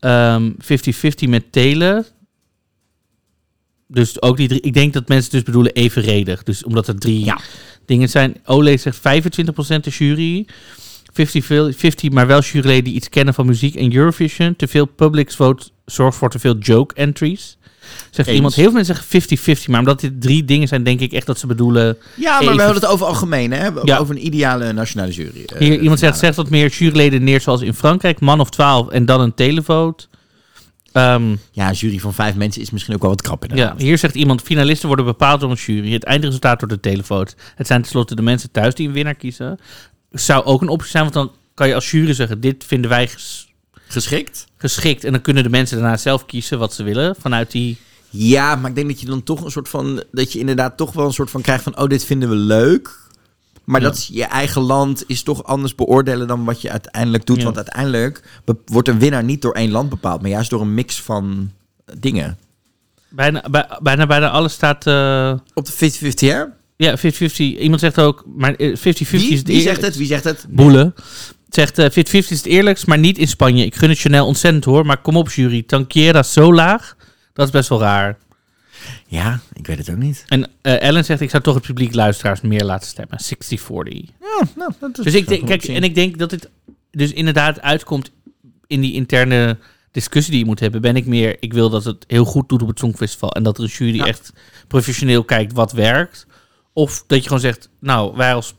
Ehm, 50-50 met telen. Dus ook die drie. Ik denk dat mensen dus bedoelen evenredig. Dus omdat er drie Ja. dingen zijn. Ole zegt 25% de jury. 50, 50, maar wel juryleden die iets kennen van muziek en Eurovision. Te veel public vote zorgt voor te veel joke entries. Zegt Eens. iemand, heel veel mensen zeggen 50-50. Maar omdat dit drie dingen zijn, denk ik echt dat ze bedoelen... Ja, maar Even- we hebben het over algemeen, hè? Ja. Over een ideale nationale jury. eh, Hier, iemand zegt, zegt wat meer juryleden neer zoals in Frankrijk. Man of 12 en dan een televote. Ehm, Ja, een jury van vijf mensen is misschien ook wel wat krap ja, hier zegt iemand, finalisten worden bepaald door een jury. Het eindresultaat door de televote. Het zijn tenslotte de mensen thuis die een winnaar kiezen. Zou ook een optie zijn, want dan kan je als jury zeggen... dit vinden wij ges- Geschikt? geschikt. En dan kunnen de mensen daarna zelf kiezen wat ze willen vanuit die... Ja, maar ik denk dat je dan toch een soort van... dat je inderdaad toch wel een soort van krijgt van... oh, dit vinden we leuk. Maar Ja. dat je eigen land is toch anders beoordelen dan wat je uiteindelijk doet. Ja. Want uiteindelijk wordt een winnaar niet door één land bepaald... maar juist door een mix van dingen. Bijna, bij, bijna, bijna alles staat... eh, Op de 50-50, hè? Ja, 50-50. Iemand zegt ook, maar eh, 50-50 is Wie, het wie zegt het? Wie zegt het? Boelen. Zegt eh 50-50 is het eerlijkst, maar niet in Spanje. Ik gun het Chanel ontzettend hoor, maar kom op jury. Tankiera zo laag, dat is best wel raar. Ja, ik weet het ook niet. En eh, Ellen zegt, ik zou toch het publiek luisteraars meer laten stemmen. 60-40. Ja, nou, dat is Dus ik denk, kijk, en ik denk dat dit dus inderdaad uitkomt in die interne discussie die je moet hebben. Ben ik meer, ik wil dat het heel goed doet op het Songfestival. En dat een jury Ja. echt professioneel kijkt wat werkt. Of dat je gewoon zegt, nou, wij als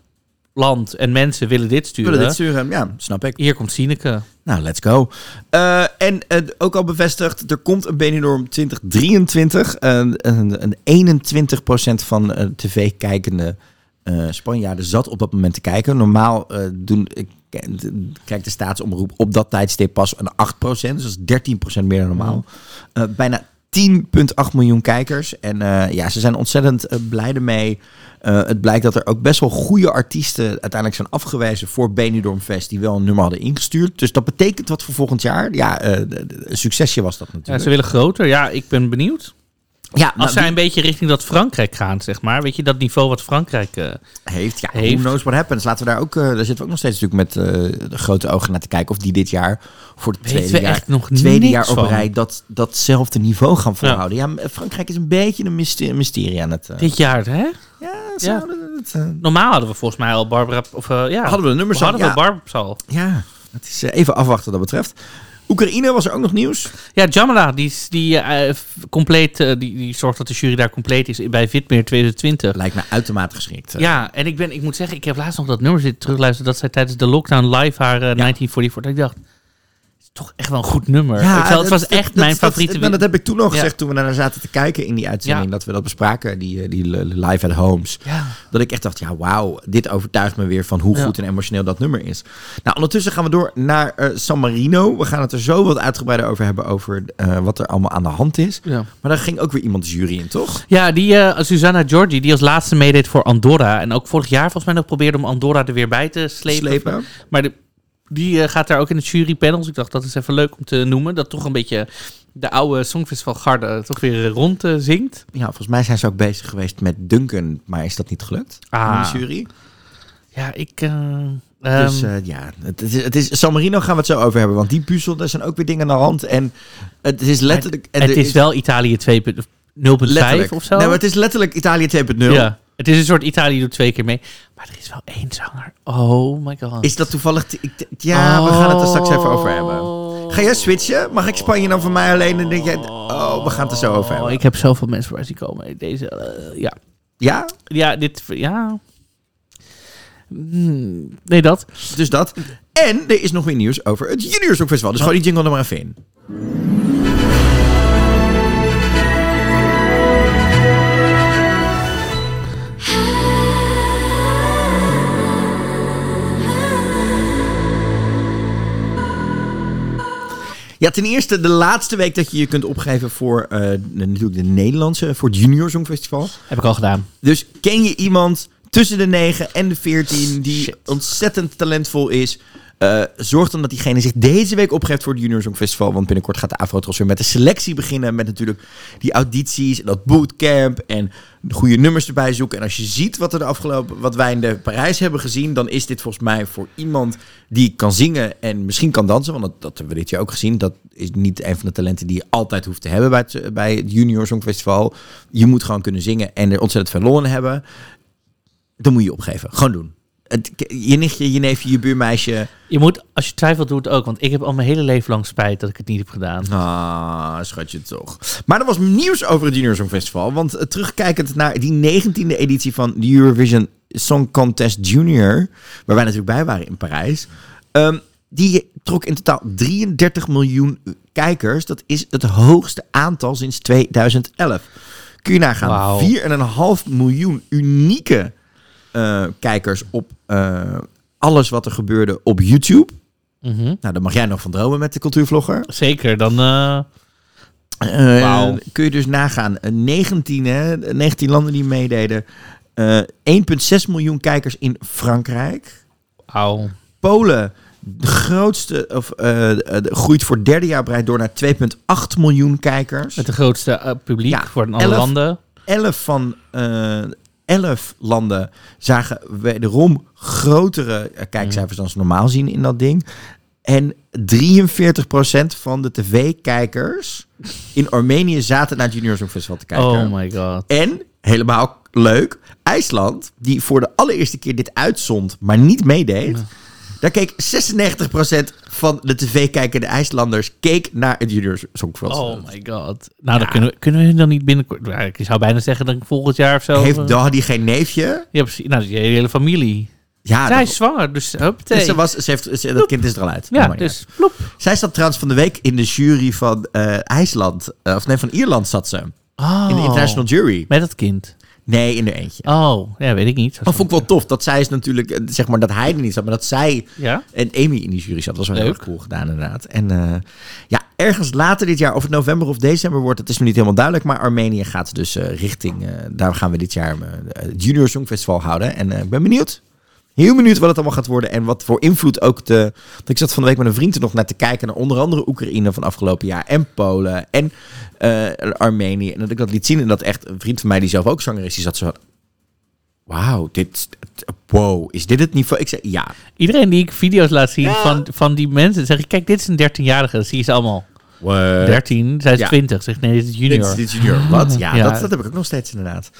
land en mensen willen dit sturen. willen dit sturen? Ja, snap ik. Hier komt Sineke. Nou, let's go. Eh, en eh, ook al bevestigd, er komt een Benidorm 2023. Een, een, een 21% van eh, tv-kijkende Spanjaarden zat op dat moment te kijken. Normaal doen, ik, kijkt de staatsomroep op dat tijdstip pas een 8%. Dus dat is 13% meer dan normaal. Eh, bijna 10,8 miljoen kijkers. En eh, ja, ze zijn ontzettend eh, blij ermee. Eh, het blijkt dat er ook best wel goede artiesten uiteindelijk zijn afgewezen voor Benidorm Fest, die wel een nummer hadden ingestuurd. Dus dat betekent wat voor volgend jaar. Ja, een succesje was dat Ja, natuurlijk. ze willen groter. Ja, ik ben benieuwd. Ja, Als nou, zij die een beetje richting dat Frankrijk gaan, zeg maar. Weet je, dat niveau wat Frankrijk... eh, heeft, ja, heeft. who knows what happens. Laten we daar ook, eh, daar zitten we ook nog steeds natuurlijk met eh, de grote ogen naar te kijken of die dit jaar voor het tweede we jaar, echt nog tweede jaar op rij dat, datzelfde niveau gaan volhouden. Ja, Frankrijk is een beetje een mysterie, mysterie aan het. dit jaar, hè? ja, Ja. het, Normaal hadden we volgens mij al Barbara... Of, ja, hadden we de nummers al? hadden Ja. we Barbara al. Ja, Het is even afwachten wat dat betreft. Oekraïne was er ook nog nieuws. Ja, Jamala, die, die, eh, compleet, eh, die, die zorgt dat de jury daar compleet is bij Vitmeer 2020. Lijkt me uitermate geschikt. Ja, en ik, ben, ik moet zeggen, ik heb laatst nog dat nummer zitten terugluisteren dat zij tijdens de lockdown live haar eh, 1944. Dat ik dacht, toch echt wel een goed nummer. Terwijl het dat- was echt dat- mijn dat- favoriete. Dat, dat heb ik toen Ja. gezegd toen we daarna zaten te kijken in die uitzending. Ja. Dat we dat bespraken, die, eh, die live at homes. ja. Dat ik echt dacht, ja wauw, dit overtuigt me weer van hoe Ja. goed en emotioneel dat nummer is. Nou, ondertussen gaan we door naar eh, San Marino. We gaan het er zo wat uitgebreider over hebben, over eh, wat er allemaal aan de hand is. Ja. Maar daar ging ook weer iemand de jury in, toch? Ja, die eh, Susanna Giorgi, die als laatste meedeed voor Andorra. En ook vorig jaar volgens mij nog probeerde om Andorra er weer bij te slepen. Slepen. Maar de, die eh, gaat daar ook in het jurypanel. Dus ik dacht, dat is even leuk om te noemen. Dat toch een beetje de oude Songfestival garde toch weer rond eh, zingt. Ja, volgens mij zijn ze ook bezig geweest met Duncan, maar is dat niet gelukt? Ah. In de jury. Ja, ik... eh, Dus ehm, eh, ja, het is, het is, San Marino gaan we het zo over hebben. Want die puzzel, daar zijn ook weer dingen aan de hand. En het is letterlijk... en het er is wel Italië 2.0.5 letterlijk. of zo. Nee, maar het is letterlijk Italië 2.0. ja, het is een soort Italië doet twee keer mee. Maar er is wel één zanger. Oh my god. Is dat toevallig... ja, we gaan het er straks even over hebben. Oh. Ga jij switchen? Mag ik Spanje dan voor mij alleen? En denk jij... Oh, we gaan het er zo over Oh, hebben. ik heb zoveel mensen waar ze komen. Deze, eh, ja. Ja? Ja, dit, ja. Hmm, nee, dat. Dus dat. En er is nog weer nieuws over het Junior Songfestival. Dus gewoon die jingle er maar even in. Ja, ten eerste de laatste week dat je je kunt opgeven voor eh, natuurlijk de Nederlandse, voor het Junior Songfestival. Heb ik al gedaan. Dus ken je iemand tussen de 9 en de 14 die Shit. ontzettend talentvol is? Eh, zorg dan dat diegene zich deze week opgeeft voor het Junior Song Festival. Want binnenkort gaat de Afrotros weer met de selectie beginnen. Met natuurlijk die audities en dat bootcamp. En de goede nummers erbij zoeken. En als je ziet wat, er de afgelopen, wat wij in de Parijs hebben gezien. Dan is dit volgens mij voor iemand die kan zingen en misschien kan dansen. Want dat, dat hebben we dit jaar ook gezien. Dat is niet een van de talenten die je altijd hoeft te hebben bij het, bij het Junior Song Festival. Je moet gewoon kunnen zingen en er ontzettend veel in hebben. Dan moet je opgeven. Gewoon doen. Het, je nichtje, je neefje, je buurmeisje. Je moet, als je twijfelt, doe het ook. Want ik heb al mijn hele leven lang spijt dat ik het niet heb gedaan. Ah, schatje toch. Maar er was nieuws over het Junior Song Festival. Want eh, terugkijkend naar die 19e editie van de Eurovision Song Contest Junior... waar wij natuurlijk bij waren in Parijs... ehm, die trok in totaal 33 miljoen kijkers. Dat is het hoogste aantal sinds 2011. Kun je nagaan. Wauw. 4,5 miljoen unieke eh, kijkers op eh, alles wat er gebeurde op YouTube. Mhm. Nou, daar mag jij nog van dromen met de cultuurvlogger. Zeker, dan... eh. Kun je dus nagaan. Eh, 19, hè, 19 landen die meededen. Eh 1,6 miljoen kijkers in Frankrijk. Auw. Polen, de grootste, of, eh, groeit voor derde jaar breed door naar 2,8 miljoen kijkers. Met de grootste publiek Ja, voor alle elf. landen. 11 van eh 11 landen zagen wederom grotere eh, kijkcijfers dan ze normaal zien in dat ding. En 43% van de tv-kijkers in Armenië zaten naar het Junior Songfestival te kijken. Oh my god. En, helemaal leuk, IJsland, die voor de allereerste keer dit uitzond, maar niet meedeed. Daar keek 96% van de tv-kijkende IJslanders keek naar het Junior Songfestival. Oh my god. Nou, dan kunnen we, kunnen we dan niet binnenkort... Ik zou bijna zeggen dat ik volgend jaar of zo... Heeft Dahdi geen neefje? Ja, precies. Nou, die hele familie. Ja, Zij dat- is zwanger, dus huppatee. Dus ze was, ze heeft, ze- dat kind is er al uit. ja, Maar dus ploep. Zij zat trouwens van de week in de jury van eh, IJsland. eh, of nee, van Ierland zat ze. Oh. In de international jury. Met het kind. Nee, in er eentje. Oh, ja, weet ik niet. Dat vond ik wel tof. Dat zij is natuurlijk, eh, zeg maar, dat hij er niet zat. Maar dat zij Ja? en Amy in die jury zat. Dat was wel heel erg cool gedaan inderdaad. En eh, ja, ergens later dit jaar, of het november of december wordt, dat is nog niet helemaal duidelijk. Maar Armenië gaat dus eh, richting, daar gaan we dit jaar het Junior Songfestival houden. En ik ben benieuwd. Heel benieuwd wat het allemaal gaat worden en wat voor invloed ook de... Ik zat van de week met een vriend er nog naar te kijken naar onder andere Oekraïne van afgelopen jaar en Polen en eh, Armenië. En dat ik dat liet zien en dat echt een vriend van mij die zelf ook zanger is, die zat zo... Wauw, dit... Wow, is dit het niveau? Ik zei ja. Iedereen die ik video's laat zien van, van die mensen, zeg ik, kijk, dit is een 13-jarige. Dan zie je ze allemaal. 13, zij is ja. 20. Zeg, nee, dit is junior. Dit is, dit is junior. Wat? [LAUGHS] Ja, Ja. Dat, dat heb ik ook nog steeds inderdaad.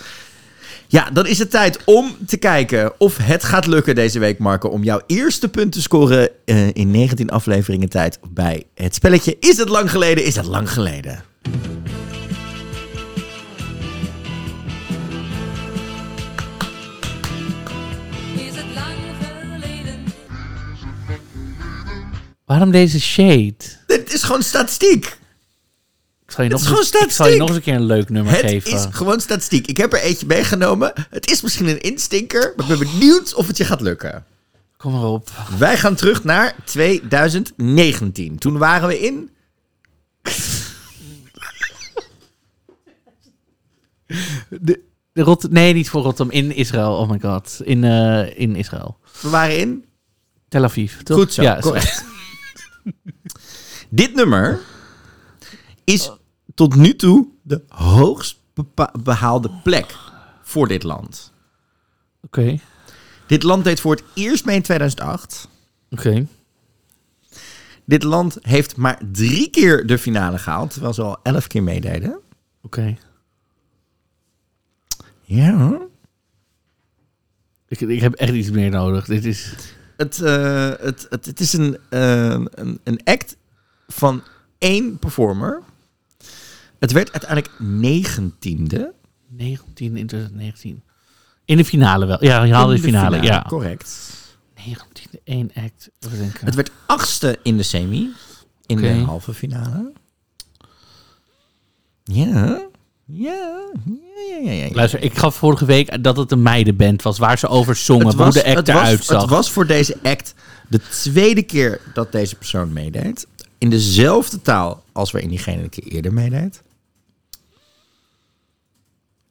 Ja, dan is het tijd om te kijken of het gaat lukken deze week, Marco. Om jouw eerste punt te scoren eh, in 19 afleveringen tijd bij het spelletje. Is het lang geleden? Is het lang geleden? Is het lang geleden? Waarom deze shade? Dit is gewoon statistiek. Ik zal je, Het nog is eens, gewoon ik zal je statistiek. nog eens een keer een leuk nummer Het geven. is gewoon statistiek. Ik heb er eentje meegenomen. Het is misschien een instinker, maar ik ben benieuwd of het je gaat lukken. Kom maar op. Wij gaan terug naar 2019. Toen waren we in. De, de Rot nee, niet voor Rotterdam. In Israël. Oh my god. In, eh, in Israël. We waren in. Tel Aviv, toch? Goed zo, Ja, correct. Dit nummer is tot nu toe de hoogst behaalde plek voor dit land. Oké. Dit land deed voor het eerst mee in 2008. Oké. Dit land heeft maar drie keer de finale gehaald, terwijl ze al elf keer meededen. Oké. Ja. Ik, ik heb echt iets meer nodig. Dit is... Het, eh, het, het, het is een, eh, een, een act van één performer. Het werd uiteindelijk negentiende. 19 in 2019. In de finale wel. Ja, je haalde de finale. Ja. Correct. 19 één act. Het werd achtste in de semi. In de halve finale. Ja. Ja. Ja, ja, ja. Luister, ik gaf vorige week dat het een meidenband was waar ze over zongen. Het hoe de act het, eruit was, zag. het was voor deze act de tweede keer dat deze persoon meedeed. In dezelfde taal als waarin diegene een keer eerder meedeed.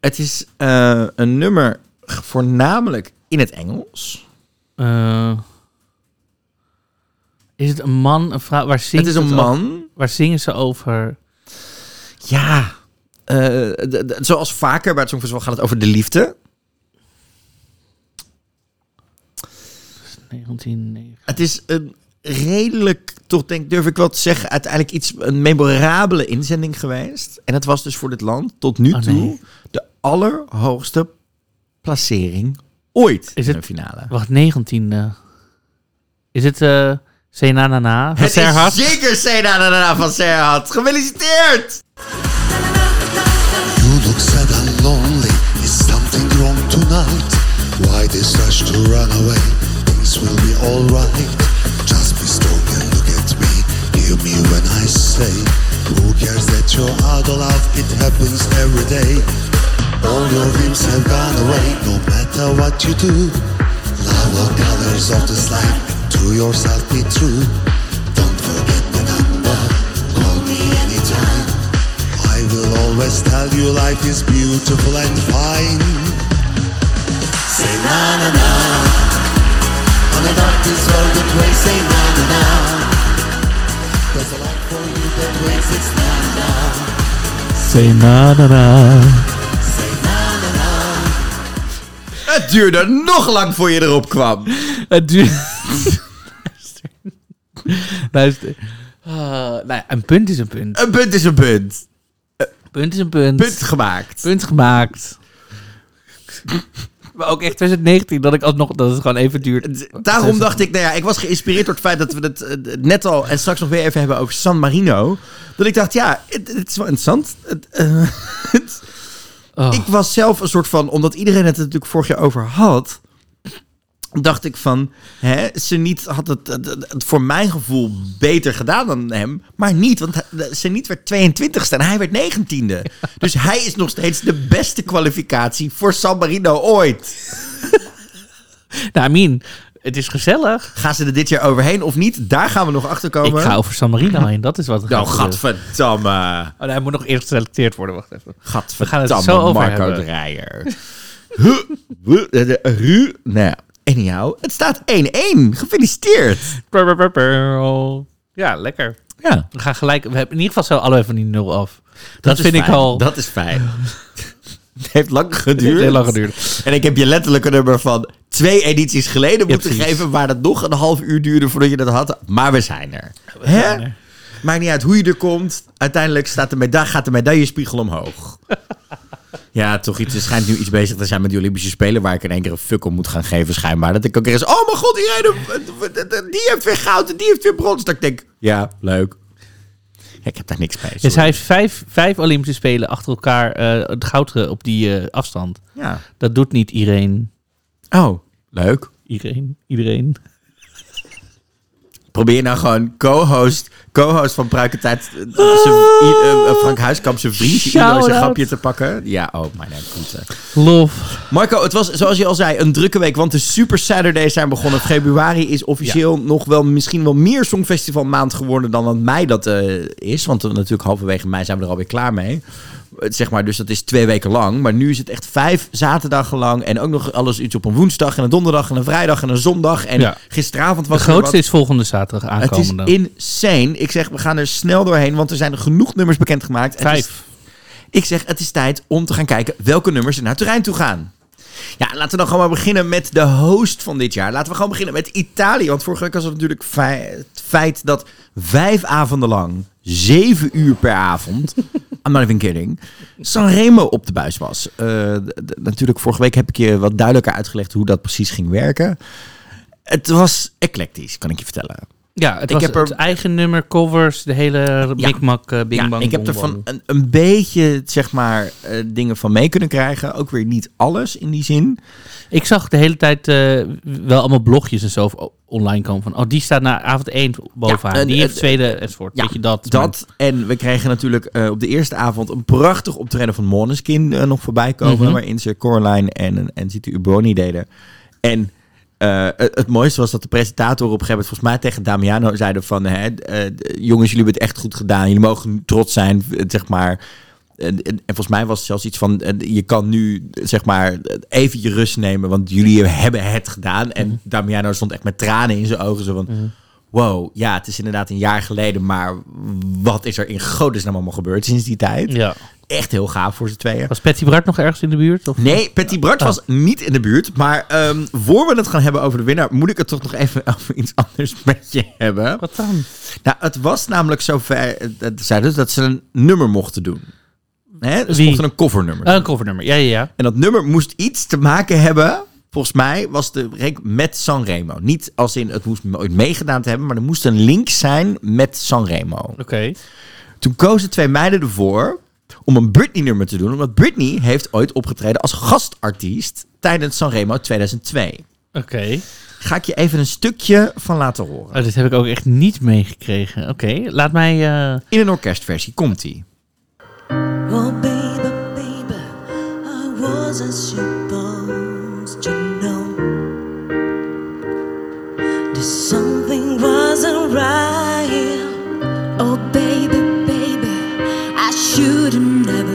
Het is eh, een nummer voornamelijk in het Engels. Eh, is het een man, een vrouw? Waar zingt het is een over- man. waar zingen ze over? Ja, eh, de- de- zoals vaker bij het Songfestival gaat het over de liefde. 19, Het is een redelijk, toch denk durf ik wel te zeggen, uiteindelijk iets, een memorabele inzending geweest. En het was dus voor dit land tot nu Oh, toe nee. de allerhoogste placering ooit Is in het- een finale. Wacht, 19e. Is het eh Sena na na? van Serhat? zeker Sena na, na, na van Serhat. Gefeliciteerd! You look sad and lonely. Is something wrong tonight? Why this rush to run away? Things will be alright. Just be strong and look at me. Hear me when I say, Who cares that you're out of love? It happens every day. All your dreams have gone away, no matter what you do. Love the colors of this life. To yourself be true. Don't forget the number. Call me anytime. I will always tell you life is beautiful and fine. Say na na na. On the darkest road that way, say na na na. There's a light for you that waits, it's na na na. Sena na na. Het duurde nog lang voor je erop kwam. Het duurt... [LAUGHS] Luister. Luister. Nou ja, een punt is een punt. Een punt is een punt. Punt is een punt. Punt gemaakt. Punt gemaakt. Maar ook echt 2019, dat ik alsnog, dat het gewoon even duurt. Daarom dacht ik, nou ja, ik was geïnspireerd door het feit dat we het eh, net al en straks nog weer even hebben over San Marino. Dat ik dacht, ja, het, het is wel interessant. Het, eh, [LAUGHS] het- Oh. Ik was zelf een soort van, omdat iedereen het natuurlijk vorig jaar over had, dacht ik van, hè, ze niet had het, het, het voor mijn gevoel beter gedaan dan hem, maar niet, want ze niet werd 22ste en hij werd 19e. Dus hij is nog steeds de beste kwalificatie voor San Marino ooit. Nou, Amin, het is gezellig. Gaan ze er dit jaar overheen of niet? Daar gaan we nog achter komen. Ik ga over San Marino [LAUGHS] heen, dat is wat er Nou, gaat gebeuren. gadverdamme. Oh, nee, hij moet nog eerst geselecteerd worden, wacht even. Gadverdamme, gaan het zo over Marco hebben. Dreyer. Ru- nou ja, anyhow, het staat 1-1. Gefeliciteerd. Ja, lekker. Ja, We gaan gelijk, we hebben in ieder geval zo allebei van die nul af. Dat, vind ik al Dat is fijn. [LAUGHS] [LAUGHS] Het heeft lang Het geduurd. heeft heel lang geduurd. En ik heb je letterlijk een nummer van twee edities geleden Ja, moeten precies. geven... waar het nog een half uur duurde voordat je dat had. Maar we zijn er. Hè? zijn er. Maakt niet uit hoe je er komt. Uiteindelijk staat de meda- gaat de medaillespiegel omhoog. [LAUGHS] Ja, toch iets. Er schijnt nu iets bezig te zijn met die Olympische Spelen... waar ik in één keer een fuck om moet gaan geven, schijnbaar. Dat ik ook eens... Oh mijn god, iedereen... Die heeft weer goud en die heeft weer brons. Dat ik denk, ja, leuk. Ik heb daar niks bij. Dus sorry. hij heeft vijf, vijf Olympische Spelen achter elkaar eh, het goud ge- op die eh, afstand. Ja. Dat doet niet iedereen. Oh, leuk. Iedereen. Iedereen. Probeer nou gewoon co-host, co-host van Pruikentijd, uh, zijn- i- eh, eh, Frank Huiskamp, zijn vriendje, Ido, zijn grapje te pakken. Ja, oh, mijn goed. eh. Lof. Marco, het was zoals je al zei een drukke week, want de Super Saturdays zijn begonnen. Februari is officieel nog wel misschien wel meer Songfestival maand geworden dan dat mei dat eh, is. Want eh, natuurlijk halverwege mei zijn we er alweer klaar mee. Zeg maar, dus dat is twee weken lang. Maar nu is het echt vijf zaterdagen lang. En ook nog alles iets op een woensdag en een donderdag en een vrijdag en een zondag. En Ja. gisteravond De was wat- grootste is volgende zaterdag het is aankomende. insane. Ik zeg, we gaan er snel doorheen, want er zijn genoeg nummers bekendgemaakt. Is- Vijf. ik zeg, het is tijd om te gaan kijken welke nummers er naar Turijn toe gaan. Ja, laten we dan gewoon maar beginnen met de host van dit jaar. Laten we gewoon beginnen met Italië. Want vorige week was het natuurlijk fei- het feit dat vijf avonden lang, zeven uur per avond, I'm not even kidding, Sanremo op de buis was. Eh, natuurlijk, vorige week heb ik je wat duidelijker uitgelegd hoe dat precies ging werken. Het was eclectisch, kan ik je vertellen. Ja, het Ik was heb er- het eigen nummer, covers, de hele mikmak, eh, bing ja, bang ik heb er van een, een beetje, zeg maar, eh, dingen van mee kunnen krijgen. Ook weer niet alles in die zin. Ik zag de hele tijd eh, wel allemaal blogjes en zo online komen van... Oh, die staat na avond 1 bovenaan. en- die heeft tweede enzovoort. Ja, Weet je dat? Dat, en we kregen natuurlijk op de eerste avond een prachtig optreden van Måneskin nog voorbij komen. Mhm. Waarin ze Coraline en, en Zita Uboni deden. En eh, het, het mooiste was dat de presentatoren op een gegeven moment volgens mij tegen Damiano zeiden van... Hè, eh, jongens, jullie hebben het echt goed gedaan. Jullie mogen trots zijn, zeg maar... En, en, en volgens mij was het zelfs iets van, eh, je kan nu zeg maar even je rust nemen, want jullie hebben het gedaan. En Damiano stond echt met tranen in zijn ogen, zo van, wow, ja, het is inderdaad een jaar geleden, maar wat is er in godesnaam allemaal gebeurd sinds die tijd? Ja. Echt heel gaaf voor z'n tweeën. Was Patty Bart nog ergens in de buurt? Of? Nee, Patty Bart was niet in de buurt. Maar ehm, voor we het gaan hebben over de winnaar, moet ik het toch nog even [LAUGHS] over iets anders met je hebben. Wat dan? Nou, het was namelijk zover, eh, dat zeiden dus dat ze een nummer mochten doen. Hè? Dus Wie? mochten een covernummer Eh, een covernummer, ja, ja, ja. En dat nummer moest iets te maken hebben. Volgens mij was de rank met Sanremo. Niet als in het moest ooit meegedaan te hebben, maar er moest een link zijn met Sanremo. Oké. Toen kozen twee meiden ervoor om een Britney-nummer te doen. Omdat Britney heeft ooit opgetreden als gastartiest tijdens Sanremo 2002. Oké. Ga ik je even een stukje van laten horen. Oh, dit heb ik ook echt niet meegekregen. Oké, laat mij... eh, In een orkestversie komt-ie. Oh, baby, baby, I wasn't That something wasn't right. Oh, baby, baby, I shouldn't have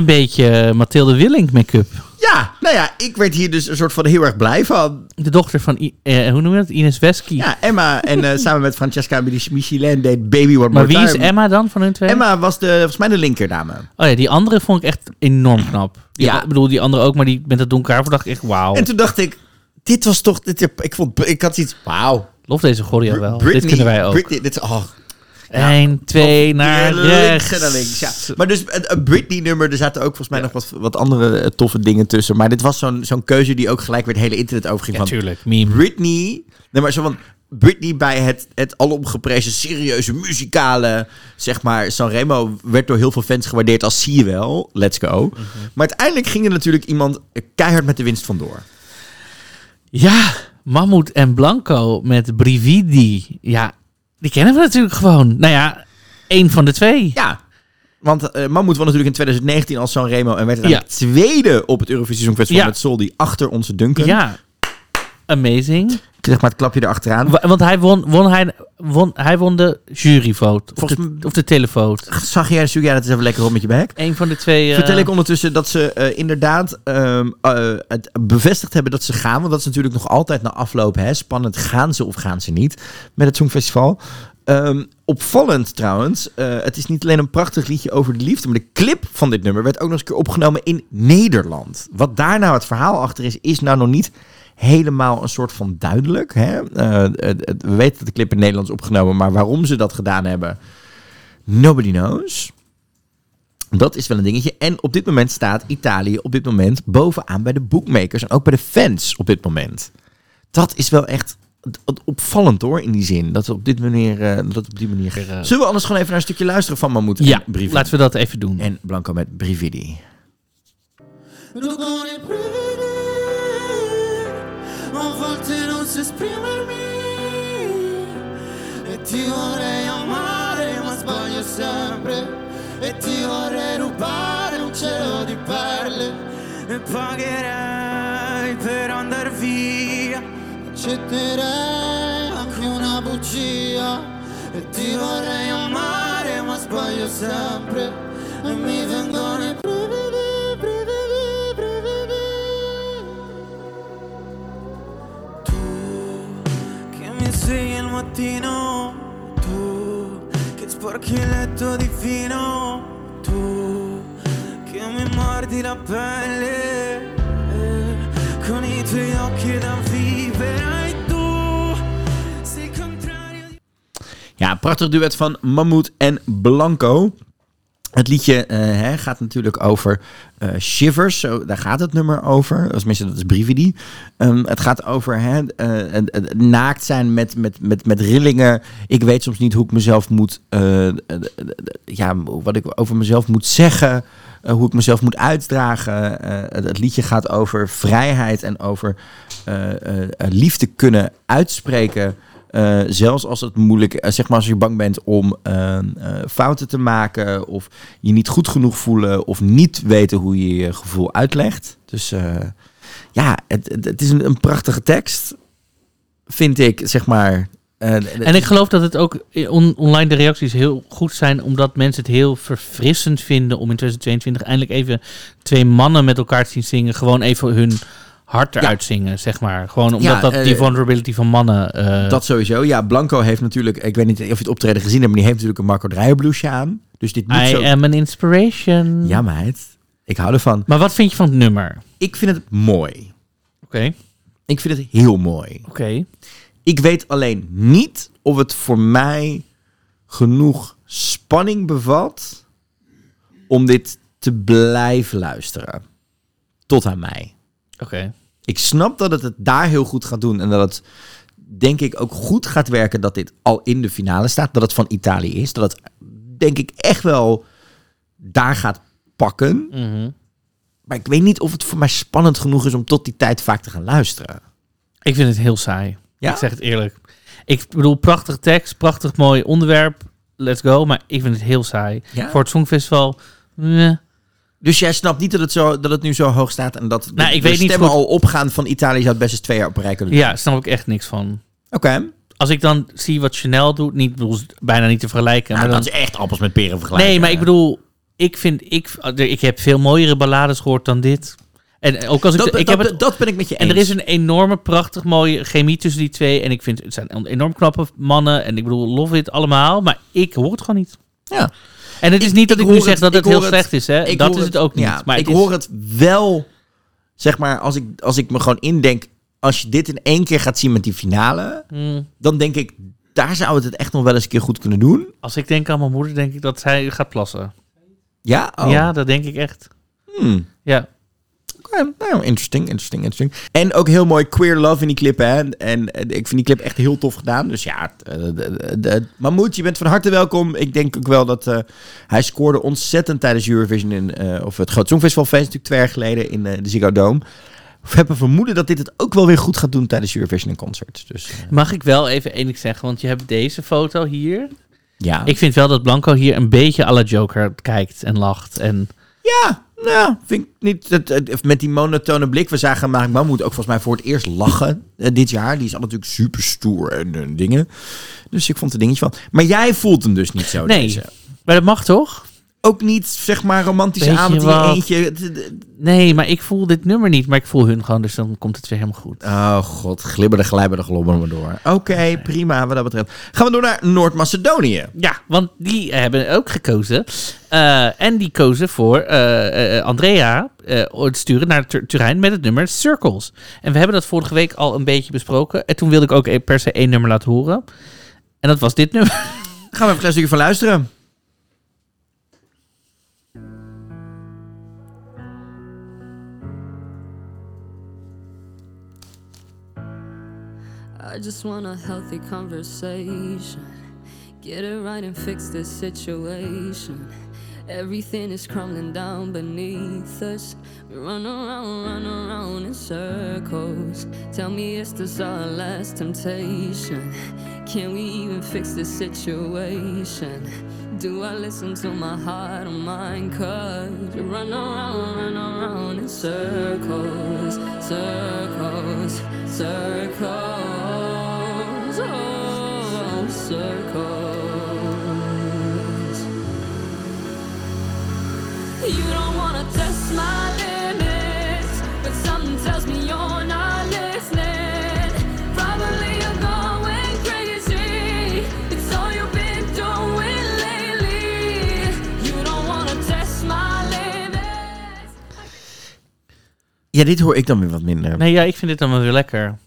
een beetje eh, Mathilde Willink make-up. Ja, nou ja, ik werd hier dus een soort van heel erg blij van. De dochter van, I- eh, hoe noem je dat? Ines Wesky. Ja, Emma en eh, [LAUGHS] samen met Francesca Michelin deed Baby One maar wie is. Emma dan van hun twee? Emma was de, volgens mij de linkerdame. Oh ja, die andere vond ik echt enorm knap. Die, Ja. Ik bedoel, die andere ook, maar die met het donker haar vond ik echt wauw. En toen dacht ik, dit was toch, dit, ik vond, ik had iets, wauw. Lof deze choreo wel. Britney- Dit kunnen wij ook. Britney, dit is, oh, Eén, twee, naar rechts. en naar links. Ja. Maar dus een, Britney-nummer, er zaten ook volgens mij nog wat, wat andere eh, toffe dingen tussen. Maar dit was zo'n zo'n keuze die ook gelijk weer het hele internet overging. van Natuurlijk, meme. Britney, nee, maar zo van Britney bij het, het alomgeprezen serieuze muzikale, zeg maar, Sanremo werd door heel veel fans gewaardeerd als zie je wel, let's go. Mhm. Maar uiteindelijk ging er natuurlijk iemand keihard met de winst vandoor. Ja, Mammoet en Blanco met Brividi. Ja, die kennen we natuurlijk gewoon. Nou ja, één van de twee. Ja, Want eh Mammoet won natuurlijk in 2019 als Sanremo en werd Ja. uiteindelijk tweede op het Eurovisie Songfestival Ja. met Soldi achter onze Duncan. Ja, amazing. Zeg maar het klapje erachteraan. Wa- Want hij won, won, hij, won, hij won de juryvote. Of Volgens de, of de televote. Zag jij, zoek jij dat eens even lekker op met je bek? Een van de twee. eh, Vertel ik ondertussen dat ze eh, inderdaad ehm, eh, het bevestigd hebben dat ze gaan. Want dat is natuurlijk nog altijd na afloop hè, spannend. Gaan ze of gaan ze niet met het Songfestival? Ehm, opvallend trouwens, eh, het is niet alleen een prachtig liedje over de liefde, maar de clip van dit nummer werd ook nog eens een keer opgenomen in Nederland. Wat daar nou het verhaal achter is, is nou nog niet helemaal een soort van duidelijk. Hè? Eh, het- het- we weten dat de clip in Nederland is opgenomen, maar waarom ze dat gedaan hebben, nobody knows. Dat is wel een dingetje. En op dit moment staat Italië op dit moment bovenaan bij de bookmakers en ook bij de fans op dit moment. Dat is wel echt opvallend hoor, in die zin. Dat we op, dit manier, eh, dat op die manier... Eh, Zullen we anders gewoon even naar een stukje luisteren van Mammoet ja, en Brividi? laten we dat even doen. En Blanco met Brividi. A volte non so esprimermi E ti vorrei amare ma sbaglio sempre E ti vorrei rubare un cielo di perle E pagherei per andar via. Accetterei anche una bugia E ti vorrei amare ma sbaglio sempre E mi vengono i brividi, svegli al mattino Tu che sporchi il letto di fino Tu che mi mordi la pelle eh, Con i tuoi occhi da vivere tu sei il contrario di Ja, prachtig duet van Mammoet en Blanco. Het liedje eh, hè, gaat natuurlijk over eh, shivers, zo, daar gaat het nummer over. Als mensen dat is Brividi. Ehm, het gaat over hè, eh, naakt zijn met, met, met, met rillingen. Ik weet soms niet hoe ik mezelf moet, ja, wat ik over mezelf moet zeggen, hoe ik mezelf moet uitdragen. Het, liedje gaat over vrijheid en over liefde kunnen uitspreken. Eh, zelfs als het moeilijk is, zeg maar als je bang bent om eh, eh, fouten te maken of je niet goed genoeg voelen of niet weten hoe je je gevoel uitlegt. Dus eh, ja, het, het, is een, prachtige tekst, vind ik, zeg maar. Eh, En ik geloof dat het ook on- online de reacties heel goed zijn, omdat mensen het heel verfrissend vinden om in 2022 eindelijk even twee mannen met elkaar te zien zingen. Gewoon even hun hart eruit zingen, zeg maar. Gewoon omdat Ja, dat eh, die vulnerability van mannen. eh, dat sowieso. Ja, Blanco heeft natuurlijk, ik weet niet of je het optreden gezien hebt, maar die heeft natuurlijk een Marco Dreyer blouseje aan. Dus dit moet I zo... am an inspiration. Ja, meid. Ik hou ervan. Maar wat vind je van het nummer? Ik vind het mooi. Oké, Ik vind het heel mooi. oké. Ik weet alleen niet of het voor mij genoeg spanning bevat om dit te blijven luisteren. Tot aan mij. Oké. Ik snap dat het het daar heel goed gaat doen en dat het denk ik ook goed gaat werken dat dit al in de finale staat, dat het van Italië is, dat het denk ik echt wel daar gaat pakken. Mhm. Maar ik weet niet of het voor mij spannend genoeg is om tot die tijd vaak te gaan luisteren. Ik vind het heel saai. Ja? Ik zeg het eerlijk. Ik bedoel, prachtig tekst, prachtig mooi onderwerp. Let's go. Maar ik vind het heel saai. Ja? Voor het Songfestival. Dus jij snapt niet dat het, zo, dat het nu zo hoog staat en dat Nou, de, ik weet stemmen al opgaan van Italië zou het best eens twee jaar op een rij kunnen doen. Ja, snap ik echt niks van. Oké. Als ik dan zie wat Chanel doet, niet, bedoel, bijna niet te vergelijken. Nou, maar dat dan, is echt appels met peren vergelijken. nee, maar ik bedoel, ik vind, ik, ik heb veel mooiere ballades gehoord dan dit. En ook als ik, dat, ik dat, heb het, dat ben ik met je en eens. er is een enorme, prachtig mooie chemie tussen die twee. En ik vind, het zijn enorm knappe mannen. En ik bedoel, love it allemaal. Maar ik hoor het gewoon niet. Ja. En het is Ik- niet dat ik ik, nu zeg het- dat het heel slecht is. Hè? Dat is het ook niet. Ja, maar ik is- hoor het wel, zeg maar, als ik, als ik me gewoon indenk, als je dit in één keer gaat zien met die finale, Hmm. dan denk ik, daar zou het het echt nog wel eens een keer goed kunnen doen. Als ik denk aan mijn moeder, denk ik dat zij gaat plassen. Ja? Oh. Ja, dat denk ik echt. Hmm. Ja. Nou, interesting, interesting, interesting. En ook heel mooi queer love in die clip, hè. En, en ik vind die clip echt heel tof gedaan. Dus ja, eh, de, de, de- Mahmoud, je bent van harte welkom. Ik denk ook wel dat eh, hij scoorde ontzettend tijdens Eurovision in, eh, of het Groot Songfestival feest natuurlijk twee jaar geleden in eh, de Ziggo Dome. We hebben vermoeden dat dit het ook wel weer goed gaat doen tijdens Eurovision in concert. Dus eh, Mag ik wel even ding zeggen? Want je hebt deze foto hier. Ja. Ik vind wel dat Blanco hier een beetje à la Joker kijkt en lacht. En Ja, nou, vind ik niet. Dat, het- met die monotone blik. We zagen Mark Mammoet ook volgens mij voor het eerst lachen eh, dit jaar. Die is al natuurlijk super stoer en dingen. Dus ik vond het dingetje van. Maar jij voelt hem dus niet zo. Nee. Deze. maar dat mag toch? Ook niet, zeg maar, romantische avond in eentje. Nee, maar ik voel dit nummer niet. Maar ik voel hun gewoon, dus dan komt het weer helemaal goed. Oh god, glibberde, glijberde, globberde maar door. Oké, prima wat dat betreft. Gaan we door naar Noord-Macedonië. Ja, want die hebben ook gekozen. Eh, en die kozen voor eh, eh, Andrea het sturen naar Tur- Turijn met het nummer Circles. En we hebben dat vorige week al een beetje besproken. En toen wilde ik ook e- per se één nummer laten horen. En dat was dit nummer. Gaan we even een klein stukje van luisteren. Just want a healthy conversation. Get it right and fix this situation. Everything is crumbling down beneath us. We run around, run around in circles. Tell me, is this our last temptation? Can we even fix this situation? Do I listen to my heart or mind? Cause we run around, run around in circles, circles, circles, oh, circles. You don't wanna test my limits, but something tells me you're not Ja, dit hoor ik dan weer wat minder. Nee, ja, ik vind dit dan wel weer lekker.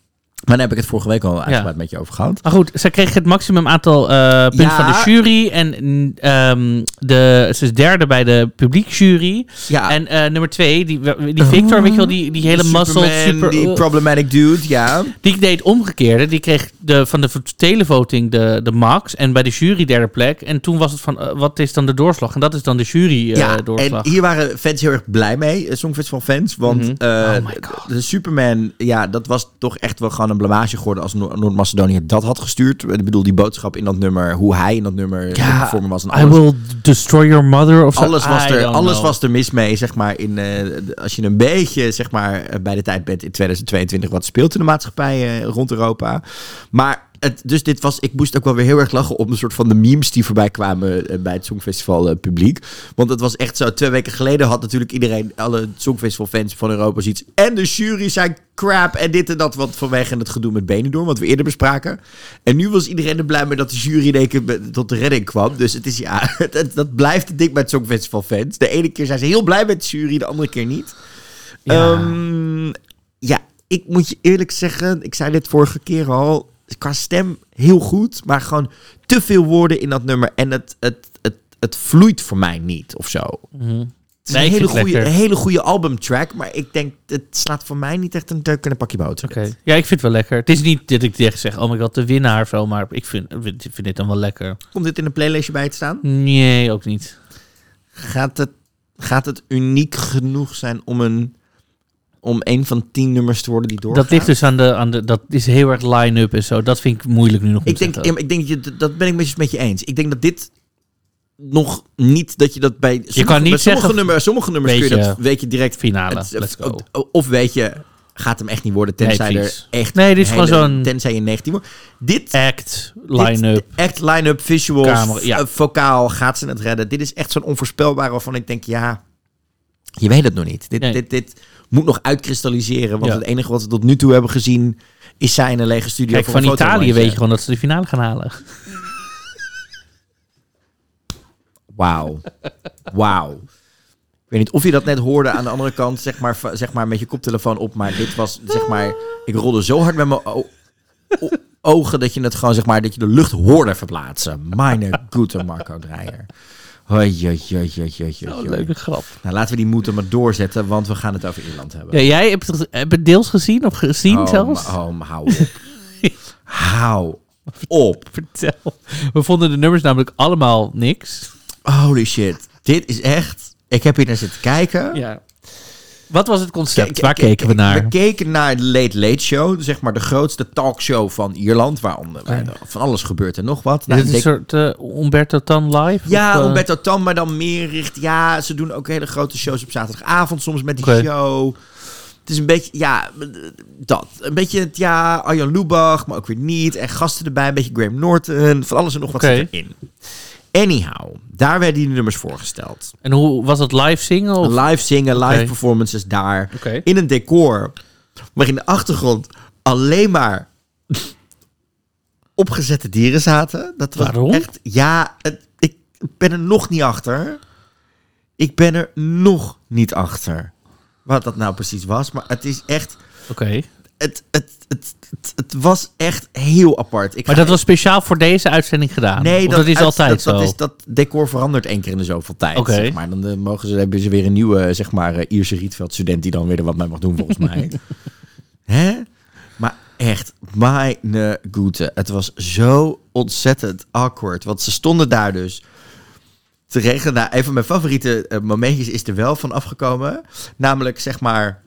Maar daar heb ik het vorige week al uitgebreid met je over gehad. Maar goed, zij kreeg het maximum aantal eh, punten Ja. van de jury. En ehm, de, ze is derde bij de publiekjury. Ja, En eh, nummer twee, die, die Victor, weet je wel, die, die hele muscle super... die uh, problematic dude, ja. Die deed omgekeerde. Die kreeg de, van de televoting de, de max. En bij de jury derde plek. En toen was het van, eh, wat is dan de doorslag? En dat is dan de jury ja, doorslag. en hier waren fans heel erg blij mee, Songfestival fans. Want Mhm. Oh my God. de Superman, ja, dat was toch echt wel gewoon een blamage geworden als Noor- Noord-Macedonië dat had gestuurd. Ik bedoel, die boodschap in dat nummer, hoe hij in dat nummer Ja, voor me was. En I alles, will destroy your mother of alles, was, I er, alles know. was er mis mee, zeg maar. In, eh, als je een beetje, zeg maar, eh, bij de tijd bent in 2022, wat speelt in de maatschappij eh, rond Europa. Maar het, dus dit was, ik moest ook wel weer heel erg lachen op een soort van de memes die voorbij kwamen bij het Songfestival publiek. Want het was echt zo, twee weken geleden had natuurlijk iedereen, alle Songfestival fans van Europa zoiets. En de jury zijn crap en dit en dat, wat vanwege het gedoe met Benidorm, wat we eerder bespraken. En nu was iedereen er blij mee dat de jury in één keer tot de redding kwam. Dus het is ja, [LAUGHS] het- dat blijft het ding het Songfestival fans. De ene keer zijn ze heel blij met de jury, de andere keer niet. Ja. Ehm, ja, ik moet je eerlijk zeggen, ik zei dit vorige keer al, qua stem heel goed, maar gewoon te veel woorden in dat nummer en het, het, het, het vloeit voor mij niet of zo. Mhm. Het is Nee, een, hele goede, een hele goede albumtrack, maar ik denk, het slaat voor mij niet echt een deuk in een pakje boter. Oké. Ja, ik vind het wel lekker. Het is niet dat ik echt zeg, oh my god, de winnaar zo, maar ik vind, vind dit dan wel lekker. Komt dit in een playlistje bij te staan? Nee, ook niet. Gaat het, gaat het uniek genoeg zijn om een, om een van tien nummers te worden die doorgaan? Dat ligt dus aan de, aan de, dat is heel erg line-up en zo. Dat vind ik moeilijk nu nog Ik denk, ik denk dat je, dat ben ik met je, met je eens. Ik denk dat dit nog niet dat je dat bij sommige, kan niet sommige, zeggen, nummers, sommige nummers kun je weet dat weet je direct Finale, het- let's go. of- weet je gaat hem echt niet worden tenzij Nee, er echt Nee, dit is gewoon zo'n- tenzij je 19 wordt. Dit Act, line-up. echt line-up, visuals, Camera, ja. eh, vocaal, gaat ze het redden? Dit is echt zo'n onvoorspelbare waarvan ik denk ja, je weet het nog niet. Dit, Nee. dit, dit moet nog uitkristalliseren, want Ja. het enige wat we tot nu toe hebben gezien is zij in een lege studio Kijk, voor van Italië weet je gewoon dat ze de finale gaan halen. Wauw. Wauw. Ik weet niet of je dat net hoorde aan de andere kant, zeg maar, zeg maar met je koptelefoon op. Maar dit was, zeg maar, ik rolde zo hard met mijn ogen dat je het gewoon, zeg maar, dat je de lucht hoorde verplaatsen. Meine goede Marco Dreyer. Hoi, Oh, leuke grap. Nou, laten we die moeten maar doorzetten, want we gaan het over Ierland hebben. Ja, jij hebt het, heb het deels gezien of gezien oh, zelfs? oh, hou op. [LAUGHS] hou op. Vertel. We vonden de nummers namelijk allemaal niks. Holy shit. Dit is echt... Ik heb hier naar zitten kijken. Ja. Wat was het concept? Waar keken we naar? We keken naar de Late Late Show, zeg maar de grootste talkshow van Ierland, waaronder waar er van alles gebeurt en nog wat. Is Nou, het een soort eh, Umberto Tan live? ja, Of, eh, Umberto Tan, maar dan meer richt. Ja, ze doen ook hele grote shows op zaterdagavond soms met die show. Het is een beetje, ja, dat. Een beetje, het, ja, Arjan Lubach, maar ook weer niet. En gasten erbij, een beetje Graham Norton. Van alles en nog wat zit erin. Anyhow, daar werden die nummers voorgesteld. En hoe was het live zingen? Of? Live zingen, live performances daar. In een decor waar in de achtergrond alleen maar opgezette dieren zaten. Dat was Waarom? echt, ja, het, ik ben er nog niet achter. Ik ben er nog niet achter. Wat dat nou precies was. Maar het is echt, Oké. Het, het, het, het was echt heel apart. Ik Maar dat was speciaal voor deze uitzending gedaan? Nee, dat, is uit- altijd dat, zo? Dat, is, dat decor verandert één keer in de zoveel tijd. Zeg maar. Dan eh, mogen ze, hebben ze weer een nieuwe, zeg maar, eh, Ierse Rietveld-student die dan weer er wat mee mag doen, volgens [LAUGHS] mij. Hè? Maar echt, mijn goede. Het was zo ontzettend awkward. Want ze stonden daar dus te regelen. Nou, een van mijn favoriete eh, momentjes is er wel van afgekomen. Namelijk, zeg maar...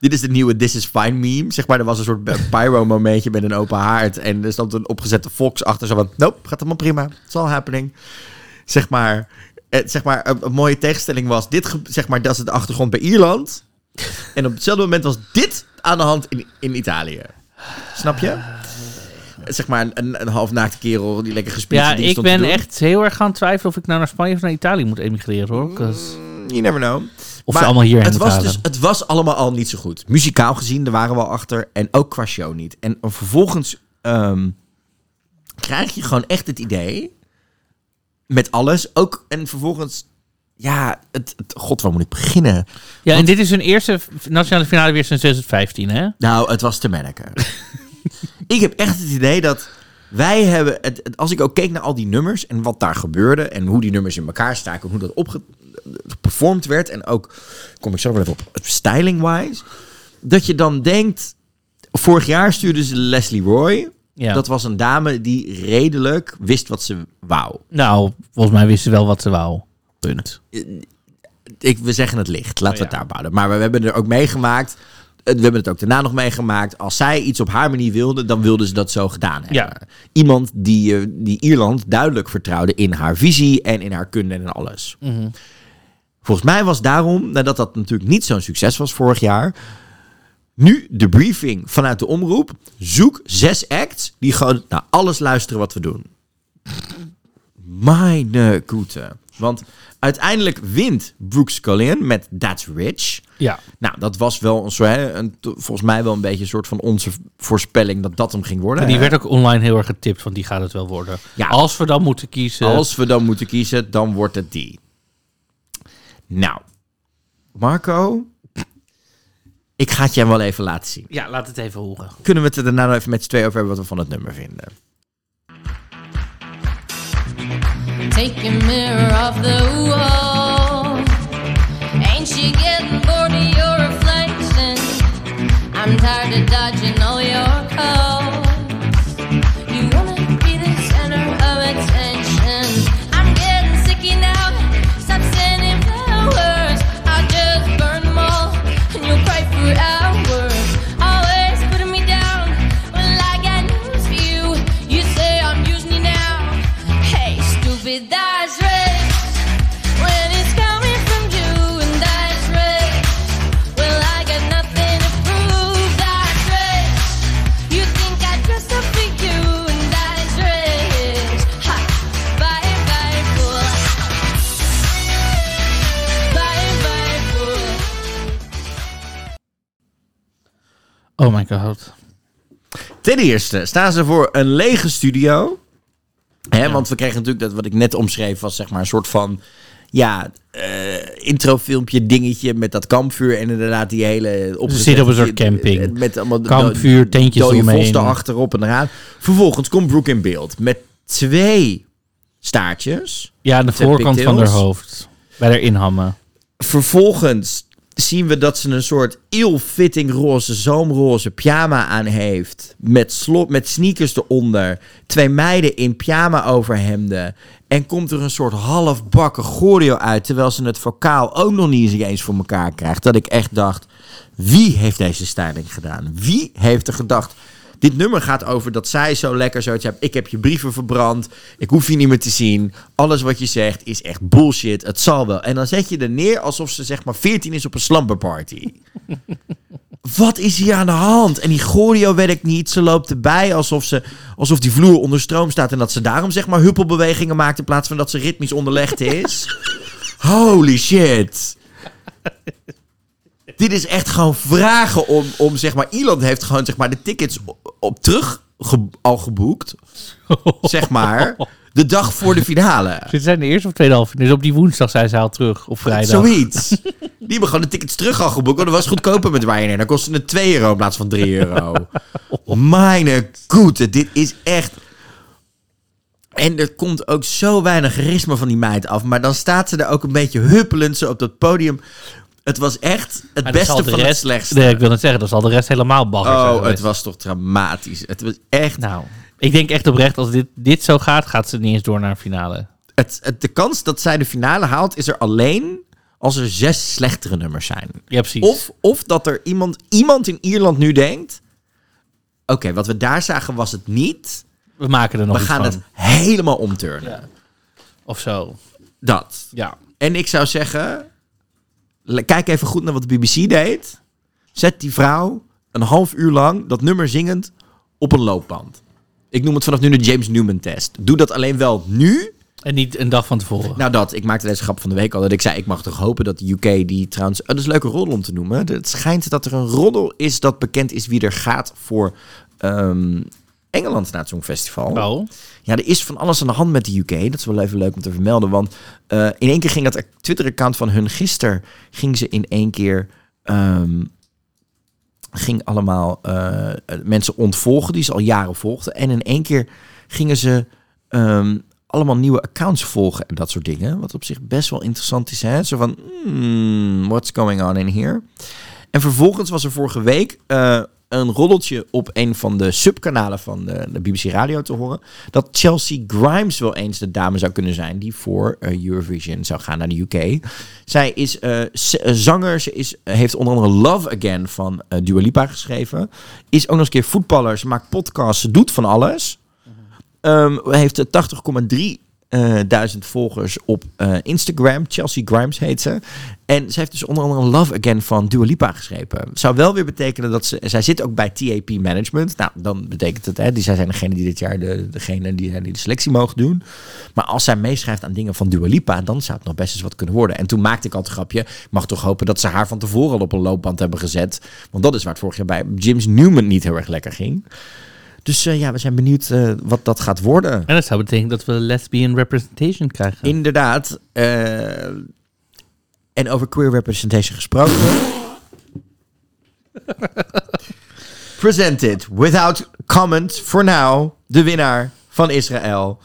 Dit is de nieuwe This is Fine meme. Zeg maar, er was een soort eh, pyro momentje met een open haard. En er stond een opgezette Fox achter. Zo van, nope, gaat allemaal prima. It's all happening. Zeg maar, eh, zeg maar een, een mooie tegenstelling was... Dit, zeg maar, dat is de achtergrond bij Ierland. En op hetzelfde moment was dit aan de hand in, in Italië. Snap je? Zeg maar een, een halfnaakte kerel die lekker gespierd ja, ik ben echt heel erg gaan twijfelen of ik nou naar Spanje of naar Italië moet emigreren hoor. 'Cause- You never know. Of ze allemaal hierheen het was, halen. dus, het was allemaal al niet zo goed. Muzikaal gezien, daar waren we al achter. En ook qua show niet. En vervolgens ehm, krijg je gewoon echt het idee... met alles. Ook, en vervolgens... Ja, het, het, god, waar moet ik beginnen? Ja, en dit is hun eerste nationale finale weer sinds 2015 hè? Nou, het was te merken. [LAUGHS] ik heb echt het idee dat wij hebben... Het, het- als ik ook keek naar al die nummers en wat daar gebeurde... en hoe die nummers in elkaar staken... en hoe dat opge performed werd... en ook, kom ik zo wel even op, styling-wise... dat je dan denkt... Vorig jaar stuurde ze Leslie Roy. Ja. Dat was een dame die redelijk wist wat ze wou. Nou, volgens mij wisten ze wel wat ze wou. Punt. ik, we zeggen het licht. Laten Oh, we het daar bouwen. Maar we, we hebben er ook meegemaakt. eh, We hebben het ook daarna nog meegemaakt. Als zij iets op haar manier wilde, dan wilde ze dat zo gedaan hebben. Ja. Iemand die, eh, die Ierland duidelijk vertrouwde in haar visie en in haar kunde en alles. Mhm. Volgens mij was daarom, nadat dat natuurlijk niet zo'n succes was vorig jaar, nu de briefing vanuit de omroep. Zoek zes acts die gewoon naar alles luisteren wat we doen. Mijn goede. Want uiteindelijk wint Brooks Collin met That's Rich. Ja. Nou, dat was wel een, soort, een, volgens mij wel een beetje een soort van onze voorspelling dat dat hem ging worden. En die werd ook online heel erg getipt, van die gaat het wel worden. Ja. Als we dan moeten kiezen. Als we dan moeten kiezen, dan wordt het die. Nou, Marco, ik ga het jij wel even laten zien. Ja, laat het even horen. Kunnen we het er daarna nog even met z'n twee over hebben wat we van het nummer vinden? Take your mirror off the wall. Ain't she getting bored of your reflection? I'm tired of dodging all your calls. Ten eerste staan ze voor een lege studio. Hè, Want we kregen natuurlijk dat wat ik net omschreef, was zeg maar een soort van. Ja, eh introfilmpje, dingetje met dat kampvuur en inderdaad die hele... Ze zitten op een soort camping. Met allemaal Kampvuur, tentjes omheen. vos erachterop en eraan. Vervolgens komt Brooke in beeld met twee staartjes. Ja, aan de voorkant van haar hoofd. Bij haar inhammen. Vervolgens zien we dat ze een soort ill-fitting roze, zoomroze pyjama aan heeft. Met, slot, met sneakers eronder. Twee meiden in pyjama overhemden. En komt er een soort halfbakken choreo uit, terwijl ze het vocaal ook nog niet eens voor elkaar krijgt. Dat ik echt dacht, wie heeft deze styling gedaan? Wie heeft er gedacht, dit nummer gaat over dat zij zo lekker zoiets hebt. Ik heb je brieven verbrand. Ik hoef je niet meer te zien. Alles wat je zegt is echt bullshit. Het zal wel. En dan zet je er neer alsof ze zeg maar 14 is op een slumberparty. [LAUGHS] Wat is hier aan de hand? En die choreo werkt niet. Ze loopt erbij alsof, ze, alsof die vloer onder stroom staat. En dat ze daarom zeg maar huppelbewegingen maakt in plaats van dat ze ritmisch onderlegd is. [LAUGHS] Holy shit. Dit is echt gewoon vragen om, om zeg maar... Ierland heeft gewoon zeg maar de tickets op, op terug ge- al geboekt. [LAUGHS] Zeg maar. De dag voor de finale. Dit zijn de eerste of tweede halve. Dus op die woensdag zijn ze al terug. Op vrijdag. Zoiets. [LAUGHS] Die hebben gewoon de tickets terug al geboekt. Want dat was goedkoper met Ryanair. Dan kostte het 2 euro in plaats van 3 euro. Mijn goede, dit is echt... En er komt ook zo weinig charisma van die meid af. Maar dan staat ze er ook een beetje huppelend zo op dat podium. Het was echt het Maar beste van het rest- slechtste. Nee, ik wil net zeggen, dan zal de rest helemaal bagger zijn oh, het geweest. was toch dramatisch. Het was echt... Nou, ik denk echt oprecht, als dit, dit zo gaat, gaat ze niet eens door naar een finale. Het, het, de kans dat zij de finale haalt is er alleen als er zes slechtere nummers zijn. Ja, precies. Of, of dat er iemand, iemand in Ierland nu denkt... Oké, wat we daar zagen was het niet. we maken er nog We gaan van. het helemaal omturnen. Ja. Of zo. Dat. Ja. En ik zou zeggen... Kijk even goed naar wat de BBC deed. Zet die vrouw een half uur lang dat nummer zingend op een loopband. Ik noem het vanaf nu de James Newman test. Doe dat alleen wel nu En niet een dag van tevoren. Nou dat, ik maakte deze grap van de week al. Dat ik zei, ik mag toch hopen dat de UK die trouwens... Oh, dat is een leuke roddel om te noemen. Het schijnt dat er een roddel is dat bekend is wie er gaat voor ehm, Engeland na het Songfestival. Oh. Ja, er is van alles aan de hand met de UK. Dat is wel even leuk om te vermelden. Want eh, in één keer ging dat Twitter-account van hun gisteren... ging ze in één keer... ehm, ging allemaal eh, mensen ontvolgen die ze al jaren volgden. En in één keer gingen ze ehm, allemaal nieuwe accounts volgen en dat soort dingen. Wat op zich best wel interessant is. Hè? Zo van, hmm, what's going on in here? En vervolgens was er vorige week eh, een roddeltje op een van de subkanalen van de, de BBC Radio te horen. Dat Chelsea Grimes wel eens de dame zou kunnen zijn die voor eh, Eurovision zou gaan naar de UK. Zij is eh, eh, zanger, ze is, heeft onder andere Love Again van eh Dua Lipa geschreven. Is ook nog eens een keer voetballer, ze maakt podcasts, ze doet van alles. Ehm, heeft eh, 80,3 eh, duizend volgers op eh, Instagram. Chelsea Grimes heet ze. En ze heeft dus onder andere Love Again van Dua Lipa geschreven. Zou wel weer betekenen dat ze... Zij zit ook bij TAP Management. Nou, dan betekent het... Hè, die, zij zijn degene die dit jaar de, degene die, die de selectie mogen doen. Maar als zij meeschrijft aan dingen van Dua Lipa... dan zou het nog best eens wat kunnen worden. En toen maakte ik al het grapje... mag toch hopen dat ze haar van tevoren al op een loopband hebben gezet. Want dat is waar het vorig jaar bij James Newman niet heel erg lekker ging. Dus eh, ja, we zijn benieuwd eh, wat dat gaat worden. En dat zou betekenen dat we lesbian representation krijgen. Inderdaad. eh, en over queer representation gesproken. [LAUGHS] Presented without comment for now. De winnaar van Israël.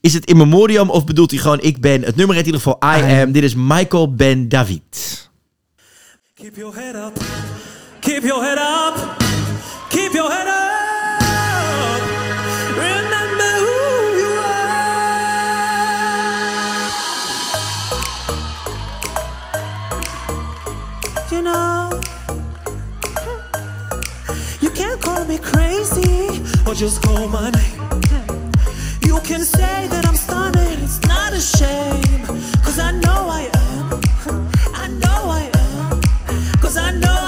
Is het in memoriam of bedoelt hij gewoon ik ben? Het nummer heet in ieder geval I am. Dit is Michael Ben David. Keep your head up. Keep your head up. Keep your head just call my name. You can say that I'm stunning, it's not a shame. Cause I know I am. I know I am. Cause I know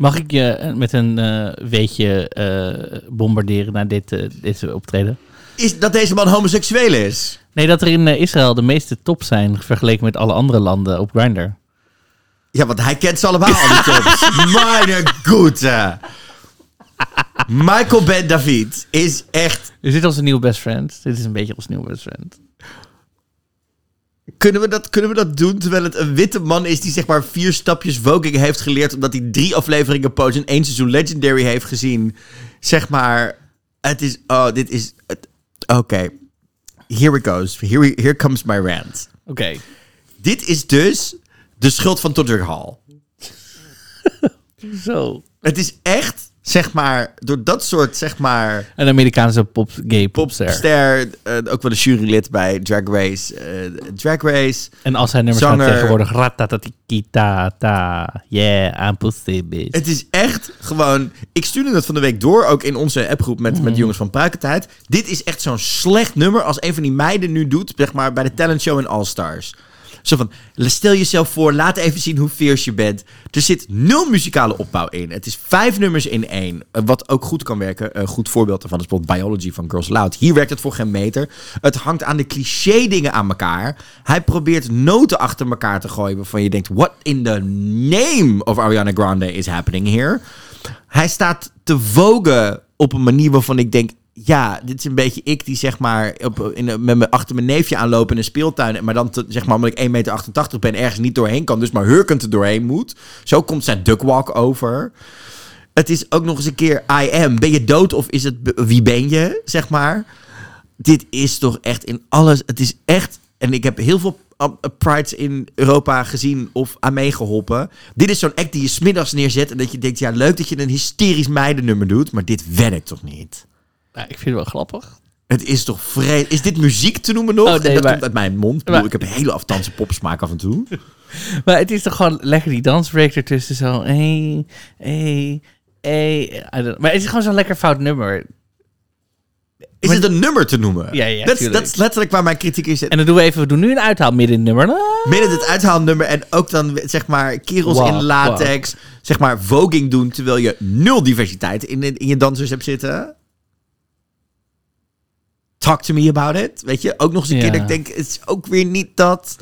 Mag ik je met een eh, weetje eh, bombarderen naar dit, eh, dit optreden? Is dat deze man homoseksueel is? Nee, dat er in Israël de meeste top zijn vergeleken met alle andere landen op Grindr. Ja, want hij kent ze allemaal, al die [LAUGHS] tops. Meine Güte. Michael Ben David is echt... Is dit onze nieuwe best friend? Dit is een beetje ons nieuwe best friend. Kunnen we, dat, kunnen we dat doen terwijl het een witte man is die zeg maar vier stapjes voging heeft geleerd omdat hij drie afleveringen Pose en één seizoen Legendary heeft gezien? Zeg maar, het is... Oh, dit is... Oké. Here it goes. Here, we- here comes my rant. Oké. Dit is dus de schuld van Todrick Hall. [LAUGHS] Zo. Het is echt, zeg maar, door dat soort, zeg maar... Een Amerikaanse pop, gay popster. Popster, eh, ook wel een jurylid bij Drag Race. eh, Drag Race. En als hij nummers gaat Zanger. tegenwoordig... Ratatatiki-ta, ta. Yeah, I'm pussy, bitch. Het is echt gewoon... Ik stuurde het van de week door, ook in onze appgroep met, Mhm. met de jongens van Pruikentijd. Dit is echt zo'n slecht nummer als een van die meiden nu doet, zeg maar, bij de talentshow in All Stars. Zo van, stel jezelf voor, laat even zien hoe fierce je bent. Er zit nul muzikale opbouw in. Het is vijf nummers in één. Eh, Wat ook goed kan werken. Een goed voorbeeld daarvan is bijvoorbeeld Biology van Girls Loud. Hier werkt het voor geen meter. Het hangt aan de cliché dingen aan elkaar. Hij probeert noten achter elkaar te gooien waarvan je denkt... What in the name of Ariana Grande is happening here? Hij staat te vogen op een manier waarvan ik denk... Ja, dit is een beetje ik die zeg maar op, in, met me, achter mijn neefje aanlopen in een speeltuin. Maar dan zeg maar omdat ik 1,88 meter ben ergens niet doorheen kan. Dus maar hurkend er doorheen moet. Zo komt zijn duckwalk over. Het is ook nog eens een keer I am. Ben je dood of is het wie ben je, zeg maar. Dit is toch echt in alles. Het is echt. En ik heb heel veel um, prides in Europa gezien of aan meegeholpen. Dit is zo'n act die je smiddags neerzet. En dat je denkt, ja, leuk dat je een hysterisch meidennummer doet. Maar dit werkt toch niet? Ja, ik vind het wel grappig. Het is toch vreemd. Is dit muziek te noemen nog? Oh, nee, dat maar- komt uit mijn mond. Ik, bedoel, maar- ik heb een hele afstandse popsmaak af en toe. [LAUGHS] Maar het is toch gewoon lekker die dansbreak ertussen. Zo, hey, hey, hey. Maar het is gewoon zo'n lekker fout nummer. Is Maar- het een nummer te noemen? Ja, ja, dat, is- dat is letterlijk waar mijn kritiek is. En dan doen we even, we doen nu een uithaal midden in het nummer. Ah. Midden het uithaalnummer en ook dan zeg maar kerels Wow, in latex, zeg maar voging doen terwijl je nul diversiteit in, in je dansers hebt zitten. Talk to me about it. Weet je, ook nog eens een Ja. keer dat ik denk, het is ook weer niet dat.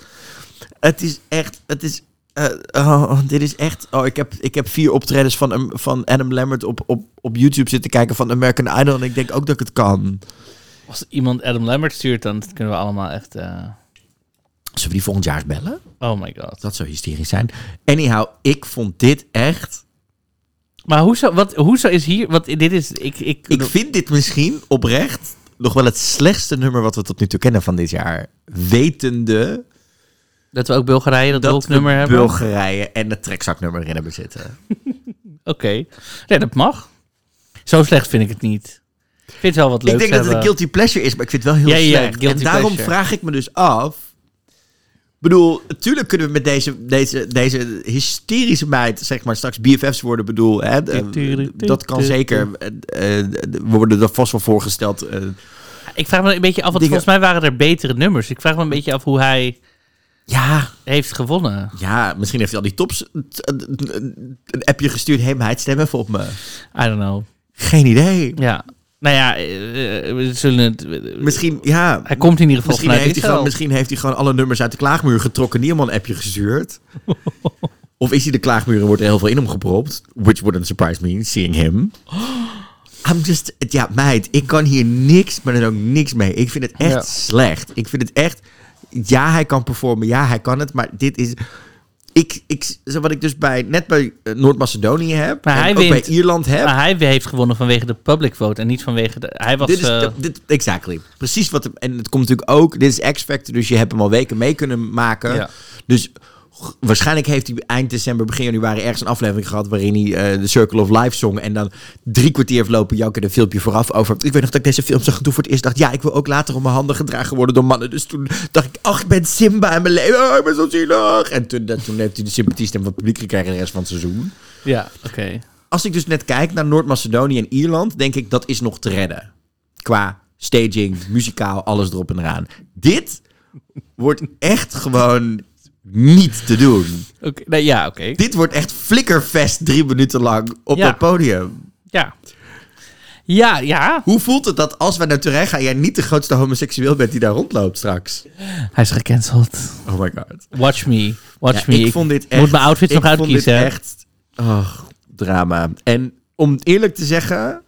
Het is echt, het is, eh, oh, dit is echt, oh, ik heb, ik heb vier optredens van, van Adam Lambert op, op, op YouTube zitten kijken van American Idol en ik denk ook dat ik het kan. Als iemand Adam Lambert stuurt, dan kunnen we allemaal echt... eh, Zullen we die volgend jaar bellen? oh my god. Dat zou hysterisch zijn. Anyhow, ik vond dit echt... Maar hoezo, wat, hoezo is hier... Wat, dit is... Ik, ik, Ik vind dit misschien oprecht nog wel het slechtste nummer wat we tot nu toe kennen van dit jaar. Wetende dat we ook Bulgarije, dat, dat dolknummer we hebben. Bulgarije en het trekzaknummer erin hebben zitten. [LAUGHS] Oké. Ja, dat mag. Zo slecht vind ik het niet. Ik vind het wel wat leuks ik denk dat het een guilty pleasure is, maar ik vind het wel heel Ja, slecht. en daarom pleasure. vraag ik me dus af... Ik bedoel, natuurlijk kunnen we met deze, deze, deze hysterische meid, zeg maar, straks BFF's worden. Bedoel, hè, dat kan zeker. eh, We worden er vast wel voorgesteld. eh, Ik vraag me een beetje af, want volgens mij waren er betere nummers. Ik vraag me een beetje af hoe hij ja, heeft gewonnen. Ja, misschien heeft hij al die tops een, appje gestuurd. Hé meid, stem even op me. I don't know. Geen idee. Ja. Nou ja, eh, we zullen het... Misschien, ja. Hij komt in ieder geval Misschien heeft, hij gewoon, misschien heeft hij gewoon alle nummers uit de klaagmuur getrokken. Allemaal een appje gestuurd. [LAUGHS] of is hij de klaagmuur en wordt er heel veel in hem gepropt. Which wouldn't surprise me, seeing him. [GASPS] I'm just... Ja, meid, ik kan hier niks, maar dan ook niks mee. Ik vind het echt Ja. slecht. Ik vind het echt... Ja, hij kan performen. Ja, hij kan het. Maar dit is... Ik, ik, wat ik dus bij, net bij eh, Noord-Macedonië heb. Maar en hij ook wint- bij Ierland heb. Maar hij heeft gewonnen vanwege de public vote en niet vanwege de... Hij was... dit is, eh, dit, exactly. Precies wat... En het komt natuurlijk ook... Dit is X-Factor, dus je hebt hem al weken mee kunnen maken. Ja. Dus waarschijnlijk heeft hij eind december, begin januari ergens een aflevering gehad... waarin hij eh, de Circle of Life zong. En dan drie kwartier heeft lopen janken een filmpje vooraf over... Ik weet nog dat ik deze film zag en toen voor het eerst dacht... Ja, ik wil ook later op mijn handen gedragen worden door mannen. Dus toen dacht ik, ach, ik ben Simba in mijn leven. Oh, ik ben zo zielig. En toen, dat- toen heeft hij de sympathiestem van het publiek gekregen de rest van het seizoen. ja, oké. Als ik dus net kijk naar Noord-Macedonië en Ierland, denk ik dat is nog te redden. Qua staging, muzikaal, alles erop en eraan. Dit wordt echt gewoon niet te doen. Oké, nee, ja, oké. Dit wordt echt flikkerfest drie minuten lang op Ja. dat podium. Ja. Ja, ja. Hoe voelt het dat als wij naar Turijn gaan... jij niet de grootste homoseksueel bent die daar rondloopt straks? Hij is gecanceld. Oh my god. Watch me. Watch Ja, me. ik vond dit echt... moet mijn outfits ik nog vond dit uitkiezen. echt... Oh, drama. En om eerlijk te zeggen...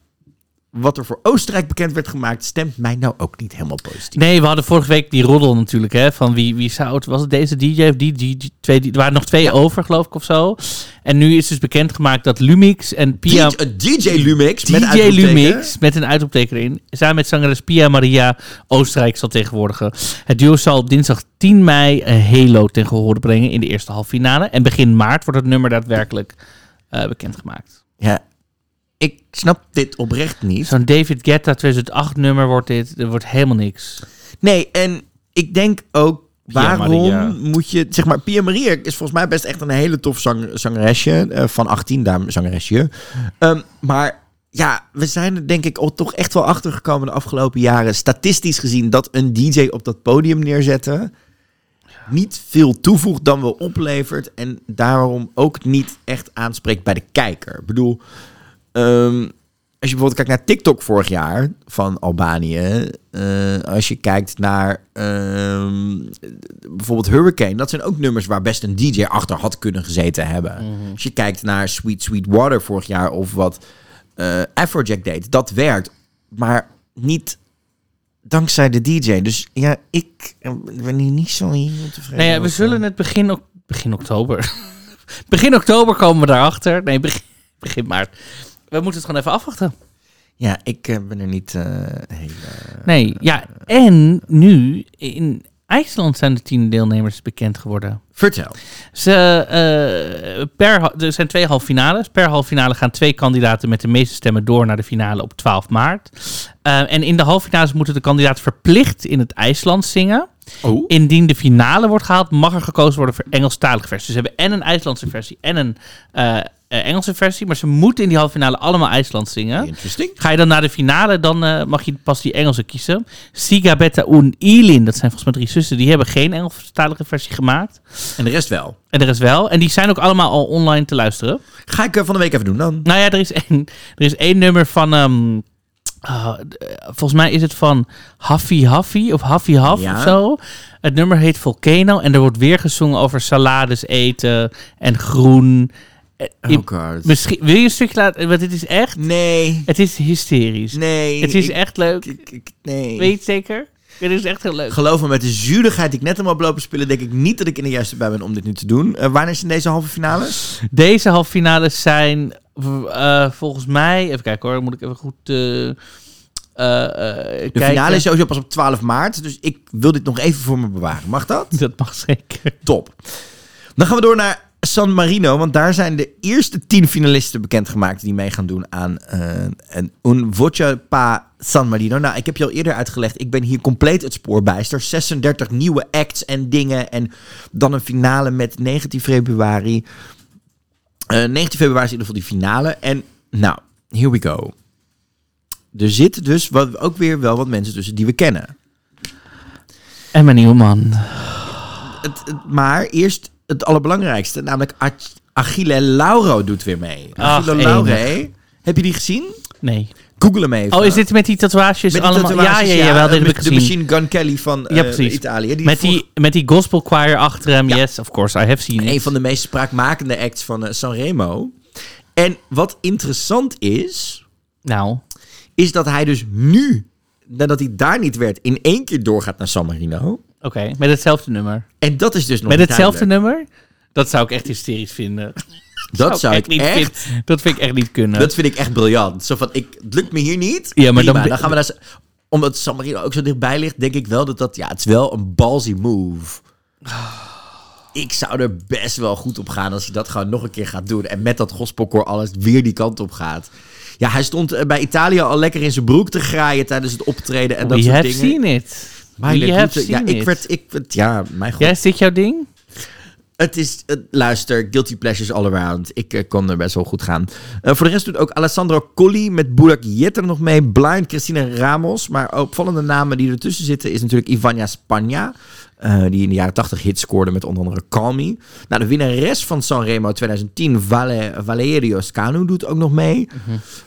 wat er voor Oostenrijk bekend werd gemaakt... stemt mij nou ook niet helemaal positief. Nee, we hadden vorige week die roddel natuurlijk, hè, van wie, wie zou het, was het deze DJ of die, die, die twee, die, er waren nog twee over, geloof ik, of zo. En nu is dus bekendgemaakt dat Lumix en Pia... DJ, DJ Lumix met DJ uitroepteken. Lumix met een uitroepteken erin. Samen met zangeres Pia Maria Oostenrijk zal tegenwoordigen. Het duo zal op dinsdag 10 mei een Halo ten gehore brengen in de eerste halve finale. En begin maart wordt het nummer daadwerkelijk eh, bekendgemaakt. Ja, ik snap dit oprecht niet. Zo'n David Guetta 2008 nummer wordt dit. Er wordt helemaal niks. Nee, en ik denk ook... Pia Waarom Maria. moet je... Zeg maar, Pia Maria is volgens mij best echt een hele tof zang, zangeresje. eh, van 18, daar zangeresje. Ehm, maar ja, we zijn er denk ik al toch echt wel achter gekomen de afgelopen jaren. Statistisch gezien dat een DJ op dat podium neerzetten... niet veel toevoegt dan wel oplevert. En daarom ook niet echt aanspreekt bij de kijker. Ik bedoel... ehm, als je bijvoorbeeld kijkt naar TikTok vorig jaar van Albanië. eh, als je kijkt naar ehm, bijvoorbeeld Hurricane. Dat zijn ook nummers waar best een DJ achter had kunnen gezeten hebben. Als je kijkt naar Sweet Sweet Water vorig jaar of wat eh Afrojack deed. Dat werkt. Maar niet dankzij de DJ. Dus ja, ik eh, ben hier niet zo heel tevreden Nee, ja, we zullen het begin, begin oktober. [LAUGHS] begin oktober komen we daarachter. Nee, begin, begin maart. We moeten het gewoon even afwachten. Ja, ik eh, ben er niet eh heel... Nee, ja. En nu, in IJsland zijn de tien deelnemers bekend geworden. Vertel. Ze, eh, per, er zijn twee halve finales. Per halve finale gaan twee kandidaten met de meeste stemmen door naar de finale op 12 maart. Eh, en in de halve finales moeten de kandidaten verplicht in het IJslands zingen. Oh. Indien de finale wordt gehaald, mag er gekozen worden voor Engelstalige versies. Ze hebben en een IJslandse versie en een eh, eh, Engelse versie. Maar ze moeten in die halve finale allemaal IJslands zingen. Interesting. Ga je dan naar de finale, dan eh, mag je pas die Engelse kiezen. Siga, Betta en Ilin, dat zijn volgens mij drie zussen, die hebben geen Engelstalige versie gemaakt. En de rest wel. En de rest wel. En die zijn ook allemaal al online te luisteren. Ga ik eh, van de week even doen dan. Nou ja, er is één, er is één nummer van... ehm, ah, eh, volgens mij is het van Haffy Haffy of Haffy Haf Ja. of zo. Het nummer heet Volcano en er wordt weer gezongen over salades eten en groen. Eh, Oh god. Misschien, wil je een stukje laten? Want het is echt... Nee. Het is hysterisch. Nee. het is ik- echt leuk. ik- ik- nee. Weet je het zeker? Het is echt heel leuk. Geloof me, met de zuurigheid die ik net hem op lopen spelen, denk ik niet dat ik in de juiste bij ben om dit nu te doen. Eh, wanneer zijn deze halve finales? Deze halve finales zijn eh, volgens mij... Even kijken hoor, moet ik even goed... eh, eh, eh, De finale is sowieso pas op 12 maart, dus ik wil dit nog even voor me bewaren. Mag dat? [LAUGHS] Dat mag zeker. Top. Dan gaan we door naar San Marino, want daar zijn de eerste tien finalisten bekendgemaakt die mee gaan doen aan eh, een Un Voce Pa San Marino. Nou, ik heb je al eerder uitgelegd, ik ben hier compleet het spoorbijster. 36 nieuwe acts en dingen en dan een finale met 19 februari. Eh 19 februari is in ieder geval die finale. En nou, here we go. Er zitten dus wat, ook weer wel wat mensen tussen die we kennen. En mijn nieuwe man. Het, het- maar eerst het allerbelangrijkste, namelijk Ach- Achille Lauro doet weer mee. Ach, Achille Lauro, heb je die gezien? Nee. Google hem even. Oh, is dit met die tatoeages Met die allemaal? tatoeages, ja, ja, ja, wel, dit heb ik de gezien. Machine Gun Kelly van Ja, eh. Italië. Die Met die, met die gospel choir achter hem. Ja. Yes, of course, I have seen een it. van de meest spraakmakende acts van eh, Sanremo. En wat interessant is, Nou, is dat hij dus nu, nadat hij daar niet werd, in één keer doorgaat naar San Marino. Oké. Met hetzelfde nummer. En dat is dus nog Met niet hetzelfde duidelijk. nummer? Dat zou ik echt hysterisch vinden. Dat zou ik niet echt... vind- dat vind ik echt niet kunnen. Dat vind ik echt briljant. Zo van, ik, het lukt me hier niet. Ja, maar Prima, dan- dan, gaan we naar... Omdat San Marino ook zo dichtbij ligt, denk ik wel dat dat... Ja, het is wel een ballsy move. Ik zou er best wel goed op gaan als hij dat gewoon nog een keer gaat doen. En met dat gospelkoor alles weer die kant op gaat. Ja, hij stond eh, bij Italië al lekker in zijn broek te graaien tijdens het optreden en dat We soort have dingen. seen it. We lieve, have ja, ik werd, ik werd, ja, mijn god. Ja, is dit jouw ding? Het is, eh, luister, guilty pleasures all around. Ik eh, kon er best wel goed gaan. Eh, voor de rest doet ook Alessandro Colli met Burak Yet er nog mee. Blind, Christina Ramos. Maar opvallende namen die ertussen zitten is natuurlijk Ivania Spagna. die in de jaren 80 hits scoorde met onder andere Call Me. Nou, de winnares van Sanremo 2010, Vale, Valerio Scanu, doet ook nog mee.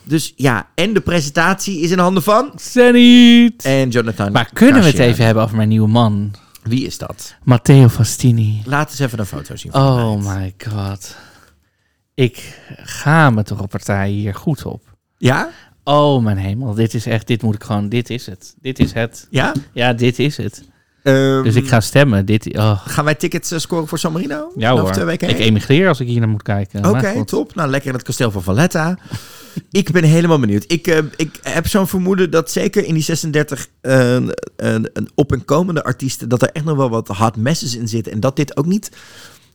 Dus ja, en de presentatie is in handen van... Zenit! En Jonathan Maar kunnen we het even hebben over mijn nieuwe man? Wie is dat? Matteo Fastini. Laat eens even een foto zien. van Oh my god. Ik ga me toch op partij hier goed op. Ja? Oh mijn hemel, dit is echt, dit moet ik gewoon, dit is het. Dit is het. Ja? Ja, dit is het. Ehm, Dus ik ga stemmen. Dit, oh. Gaan wij tickets eh, scoren voor San Marino? Ja Over hoor, twee weken ik emigreer als ik hier naar moet kijken. Oké, top. Nou, lekker in het kasteel van Valletta. [LAUGHS] ik ben helemaal benieuwd. Ik, eh, ik heb zo'n vermoeden dat zeker in die 36 eh, een, een op-en-komende artiesten... dat er echt nog wel wat hard messes in zitten. En dat dit ook niet,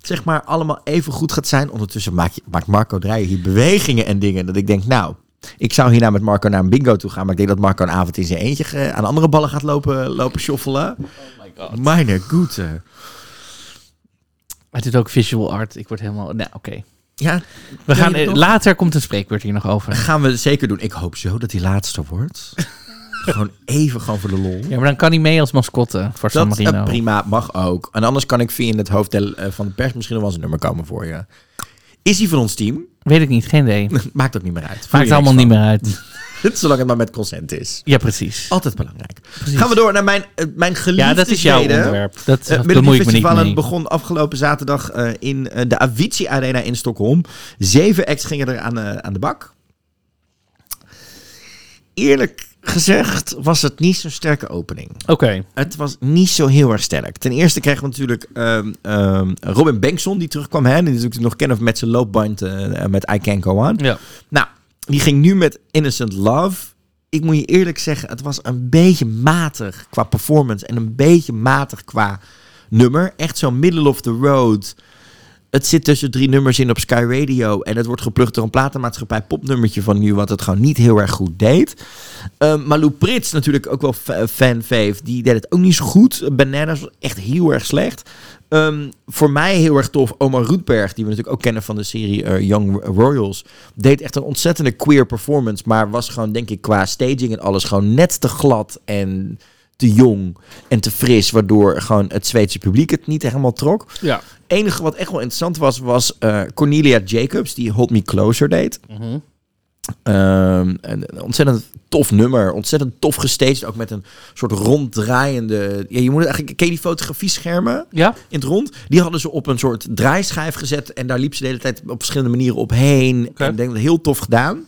zeg maar, allemaal even goed gaat zijn. Ondertussen maakt, Marco Dreyer hier bewegingen en dingen. Dat ik denk, nou... Ik zou hierna met Marco naar een bingo toe gaan. Maar ik denk dat Marco een avond in zijn eentje ge- aan andere ballen gaat lopen, lopen shoffelen. God. Meine. Het is ook visual art. Ik word helemaal, nou oké. Ja, We gaan, eh, later komt een spreekwoord hier nog over. Gaan we zeker doen. Ik hoop zo dat hij laatste wordt. [LAUGHS] gewoon even gewoon voor de lol. Ja, maar dan kan hij mee als mascotte voor San dat eh, prima, mag ook. En anders kan ik via in het hoofd eh, van de pers misschien nog wel eens een nummer komen voor je. Is hij van ons team? Weet ik niet, geen idee. [LAUGHS] Maakt ook niet meer uit. Voel Maakt je allemaal niet meer uit. [LAUGHS] Zolang het maar met consent is. Ja, precies. Altijd belangrijk. Gaan we door naar mijn, eh, mijn geliefde Ja, dat is jouw onderwerp. Dat Uh, bemoei ik me niet mee. begon afgelopen zaterdag eh, in eh, de Avicii Arena in Stockholm. Zeven acts gingen er aan, eh, aan de bak. Eerlijk gezegd was het niet zo'n sterke opening. Oké. Het was niet zo heel erg sterk. Ten eerste kregen we natuurlijk ehm, ehm, Robin Bengtson die terugkwam. Hè, die natuurlijk nog kennen met zijn loopband eh, met I Can't Go On. Ja. Nou, die ging nu met Innocent Love. Ik moet je eerlijk zeggen, het was een beetje matig qua performance en een beetje matig qua nummer. Echt zo'n middle of the road. Het zit tussen drie nummers in op Sky Radio en het wordt geplukt door een platenmaatschappij popnummertje van nu, wat het gewoon niet heel erg goed deed. Um, Malou Prits, natuurlijk ook wel fa- fan fave, die deed het ook niet zo goed. Bananas was echt heel erg slecht. Um, voor mij heel erg tof, Omar Roetberg, die we natuurlijk ook kennen van de serie eh, Young Royals, deed echt een ontzettende queer performance, maar was gewoon, denk ik, qua staging en alles gewoon net te glad en te jong en te fris, waardoor gewoon het Zweedse publiek het niet helemaal trok. Ja. enige wat echt wel interessant was, was eh, Cornelia Jacobs, die Hold Me Closer deed. Mhm. Ehm, een, een ontzettend tof nummer. Ontzettend tof gestaged. Ook met een soort ronddraaiende... Ja, je moet het eigenlijk... Ken je die fotografieschermen Ja? in het rond? Die hadden ze op een soort draaischijf gezet. En daar liep ze de hele tijd op verschillende manieren op heen. Oké. En ik denk dat heel tof gedaan.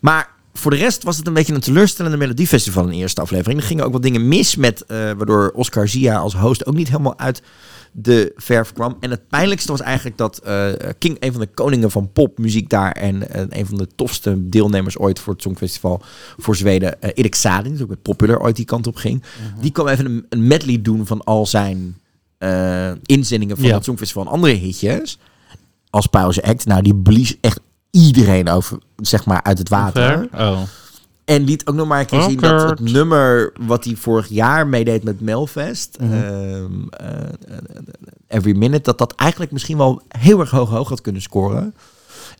Maar voor de rest was het een beetje een teleurstellende Melodiefestival in de eerste aflevering. Er gingen ook wat dingen mis met... eh, waardoor Oscar Zia als host ook niet helemaal uit de verf kwam. En het pijnlijkste was eigenlijk dat eh, King, een van de koningen van popmuziek daar en een van de tofste deelnemers ooit voor het Songfestival voor Zweden, eh Erik Saden, die ook met Popular ooit die kant op ging, die kwam even een, een medley doen van al zijn eh, inzendingen van Ja. het Songfestival en andere hitjes als pauze act. Nou, die blies echt iedereen over, zeg maar, uit het water. Oh. En liet ook nog maar een keer zien dat het nummer wat hij vorig jaar meedeed met Melfest, eh, Every Minute, dat dat eigenlijk misschien wel heel erg hoog hoog had kunnen scoren.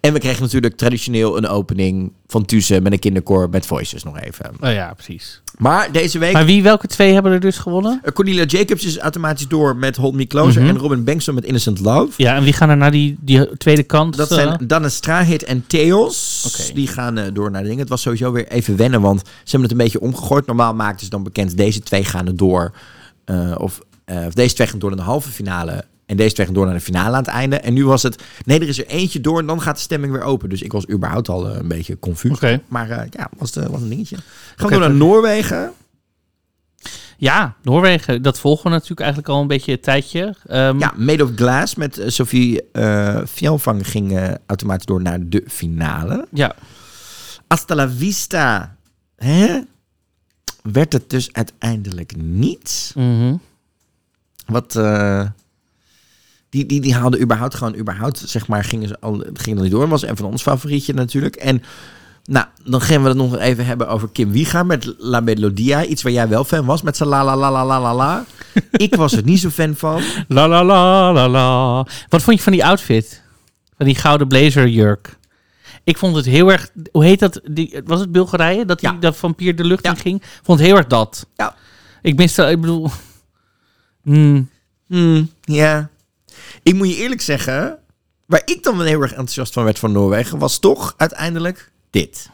En we kregen natuurlijk traditioneel een opening van Tussen met een kinderkoor met Voices nog even. oh ja, precies. Maar deze week, Maar wie, welke twee hebben er dus gewonnen? eh, Cornelia Jacobs is automatisch door met Hold Me Closer Mhm. en Robin Bengtson met Innocent Love. Ja, en wie gaan er naar die, die tweede kant? Dat eh? zijn Danne Strahit en Theos. Die gaan eh, door naar de dingen. Het was sowieso weer even wennen, want ze hebben het een beetje omgegooid. Normaal maakten ze dan bekend, deze twee gaan er door. eh, of, eh, of deze twee gaan door naar de halve finale. En deze twee gaan door naar de finale aan het einde. En nu was het, nee, er is er eentje door en dan gaat de stemming weer open. Dus ik was überhaupt al eh, een beetje confuus. Oké. Maar eh, ja, was, de, was een dingetje. Gaan we door naar Noorwegen. Ja, Noorwegen. Dat volgen we natuurlijk eigenlijk al een beetje een tijdje. Ehm, Ja, Made of Glass met eh, Sophie eh Fjellvang ging eh, automatisch door naar de finale. ja. Hasta la vista. Hè? Werd het dus uiteindelijk niet. Mhm. Wat. eh, die, die, die haalden überhaupt gewoon, überhaupt, zeg maar, gingen ze al, gingen er niet door. Was een van ons favorietje natuurlijk. En nou, dan gaan we het nog even hebben over Kim Wiega met La Melodia. Iets waar jij wel fan was met zijn la la la la la la la. [LAUGHS] ik was er niet zo fan van. La la la la la. Wat vond je van die outfit? Van die gouden blazerjurk? Ik vond het heel erg... Hoe heet dat? Die, was het Bulgarije? Dat die Ja. dat vampier de lucht Ja. in ging? Vond heel erg dat. Ja. Ik miste... Ik bedoel... Hmm. Hmm, ja. Ik moet je eerlijk zeggen, waar ik dan wel heel erg enthousiast van werd van Noorwegen, was toch uiteindelijk dit.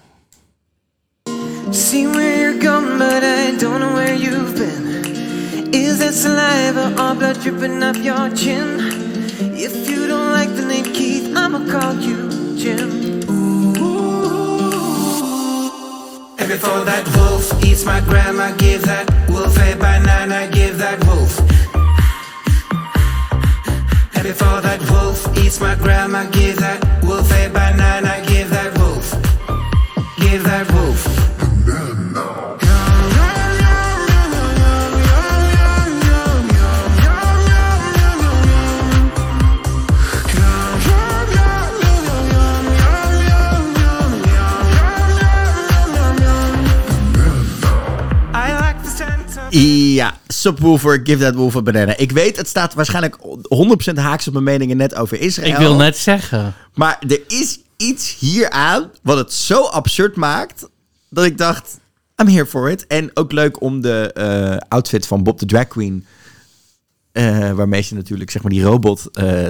See where you're going, but I don't know where you've been. Is that saliva or blood dripping up your chin? If you don't like the name Keith, I'ma call you Jim. And before that wolf eats my grandma, give that wolf a banana, give that wolf. And before that wolf eats my grandma, give that wolf a banana, give that wolf. Give that wolf. I like the center. Ja, Subwoofer, Give That Wolf a Banana. Ik weet, het staat waarschijnlijk 100% haaks op mijn meningen net over Israël. Ik wil net zeggen. Maar er is iets hieraan wat het zo absurd maakt, dat ik dacht, I'm here for it. En ook leuk om de eh, outfit van Bob de Drag Queen, eh, waarmee ze natuurlijk zeg maar die robot eh,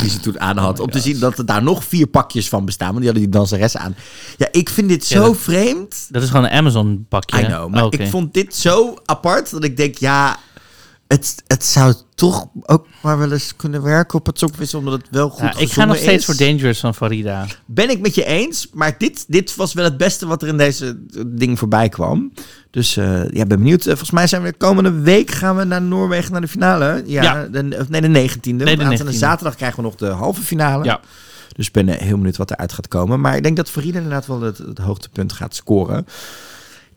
die ze toen aan had, om te zien dat er daar nog vier pakjes van bestaan. Want die hadden die danseres aan. Ja, ik vind dit Ja, zo dat- vreemd. Dat is gewoon een Amazon pakje. I know, maar Oh, ik vond dit zo apart dat ik denk, ja, het, het zou toch ook maar wel eens kunnen werken op het Songfestival, omdat het wel goed Ja, ik ga nog steeds is. voor Dangerous van Farida. Ben ik met je eens, maar dit, dit was wel het beste wat er in deze ding voorbij kwam. Dus eh, ja, ben benieuwd. Eh, volgens mij zijn we komende week gaan we naar Noorwegen naar de finale. Ja, Ja. De, nee, de 19e. Nee, de Want aanstaande 19e. zaterdag krijgen we nog de halve finale. Ja. Dus ik ben eh, heel benieuwd wat eruit gaat komen. Maar ik denk dat Farida inderdaad wel het, het hoogtepunt gaat scoren.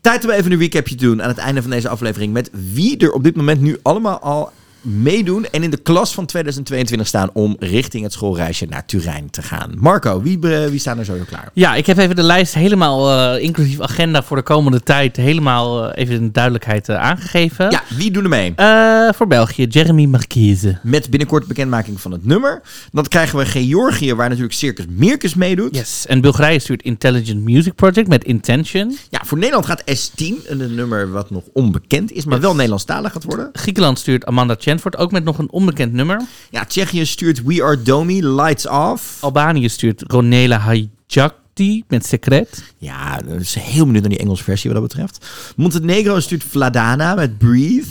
Tijd om even een recapje te doen aan het einde van deze aflevering. Met wie er op dit moment nu allemaal al meedoen en in de klas van 2022 staan om richting het schoolreisje naar Turijn te gaan. Marco, wie, eh, wie staan er sowieso klaar? Ja, ik heb even de lijst helemaal, eh, inclusief agenda voor de komende tijd, helemaal eh, even in duidelijkheid aangegeven. Ja, wie doen er mee? Voor België, Jeremy Marquise. Met binnenkort bekendmaking van het nummer. Dan krijgen we Georgië, waar natuurlijk Circus Mirkus meedoet. Yes. En Bulgarije stuurt Intelligent Music Project met Intention. Ja, voor Nederland gaat S10, een nummer wat nog onbekend is, maar wel Nederlandstalig gaat worden. Griekenland stuurt Amanda Chanford, ook met nog een onbekend nummer. Ja, Tsjechië stuurt We Are Domi, Lights Off. Albanië stuurt Ronela Hajdjakti met Secret. Ja, dat is heel benieuwd naar die Engelse versie wat dat betreft. Montenegro stuurt Vladana met Breathe.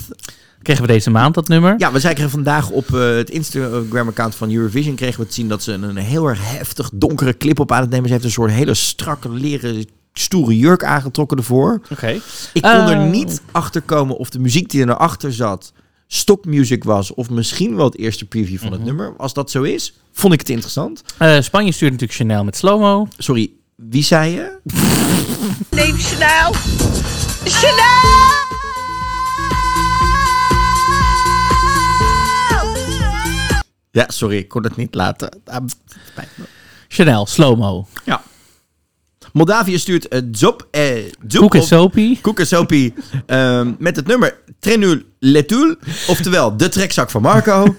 Kregen we deze maand dat nummer. Ja, we zagen vandaag op eh, het Instagram-account van Eurovision... kregen we te zien dat ze een, een heel erg heftig donkere clip op aan het nemen. Ze heeft een soort hele strakke leren stoere jurk aangetrokken ervoor. Oké. Ik kon er Oh. niet achter komen of de muziek die er achter zat stockmuziek was... of misschien wel het eerste preview van het nummer. Als dat zo is, vond ik het interessant. Eh, Spanje stuurt natuurlijk Chanel met Slow-Mo. Sorry, wie zei je? Neem Chanel. Chanel! Ja, sorry, ik kon het niet laten. Ah. Chanel, Slow-Mo. Ja. Moldavië stuurt uh, Zop, eh, Soapy ehm, met het nummer Trenul Letul. Oftewel, de trekzak van Marco. [LAUGHS]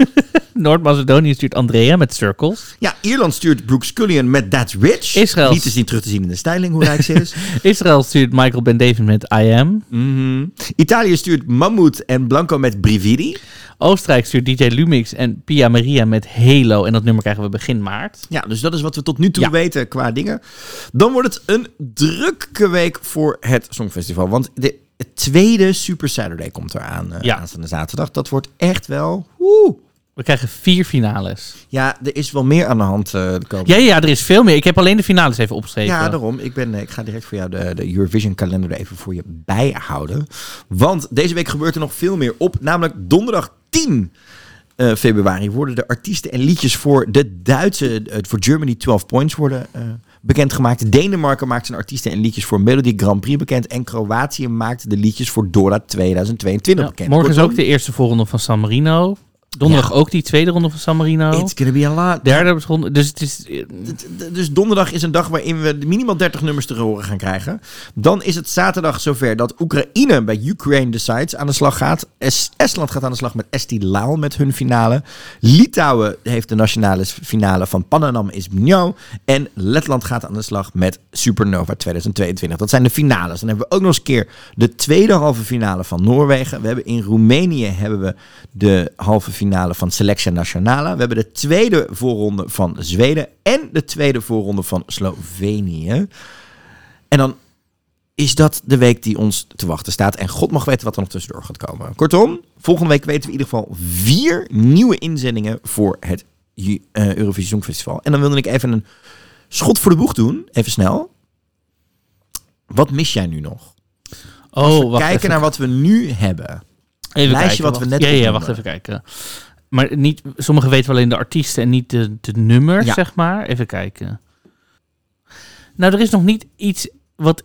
Noord-Macedonië stuurt Andrea met Circles. ja, Ierland stuurt Brooke Scullion met That's Rich. Israël- Niet te zien terug te zien in de styling hoe rijk ze is. [LAUGHS] Israël stuurt Michael Ben David met I Am. Mhm. Italië stuurt Mammoet en Blanco met Brividi. Oostenrijk stuurt DJ Lumix en Pia Maria met Halo. En dat nummer krijgen we begin maart. Ja, dus dat is wat we tot nu toe Ja. weten qua dingen. Dan wordt het een drukke week voor het Songfestival. Want de tweede Super Saturday komt eraan eh Ja. aanstaande zaterdag. Dat wordt echt wel... Woe. We krijgen vier finales. Ja, er is wel meer aan de hand eh de komende Ja, ja, er is veel meer. Ik heb alleen de finales even opgeschreven. Ja, daarom. Ik, ben, eh, ik ga direct voor jou de, de Eurovision kalender er even voor je bijhouden. Want deze week gebeurt er nog veel meer op. Namelijk donderdag 10 eh, februari worden de artiesten en liedjes voor de Duitse, eh, voor Germany 12 Points worden eh, bekendgemaakt. Denemarken maakt zijn artiesten en liedjes voor Melody Grand Prix bekend. En Kroatië maakt de liedjes voor Dora 2022 Ja, bekend. morgen is ook de eerste voorronde van San Marino. Donderdag ook die tweede ronde van San Marino. It's gonna be a lot. Derde ronde. Dus het is... eh, Dus donderdag is een dag waarin we minimaal 30 nummers te horen gaan krijgen. Dan is het zaterdag zover dat Oekraïne bij Ukraine Decides aan de slag gaat. Es- Estland gaat aan de slag met Esti Laal met hun finale. Litouwen heeft de nationale finale van Pananam is Mnjo. En Letland gaat aan de slag met Supernova 2022. Dat zijn de finales. Dan hebben we ook nog eens een keer de tweede halve finale van Noorwegen. We hebben in Roemenië hebben we de halve finale van Selectia Nationale. We hebben de tweede voorronde van Zweden en de tweede voorronde van Slovenië. En dan is dat de week die ons te wachten staat. En God mag weten wat er nog tussendoor gaat komen. Kortom, volgende week weten we in ieder geval vier nieuwe inzendingen voor het eh, Eurovisie Songfestival. En dan wilde ik even een schot voor de boeg doen, even snel. Wat mis jij nu nog? Als we Oh, kijken even. naar wat we nu hebben. Even lijstje kijken, wat we net Ja, ja, wacht even kijken. Maar niet, sommigen weten wel alleen de artiesten en niet de, de nummers, Ja. zeg maar. Even kijken. Nou, er is nog niet iets wat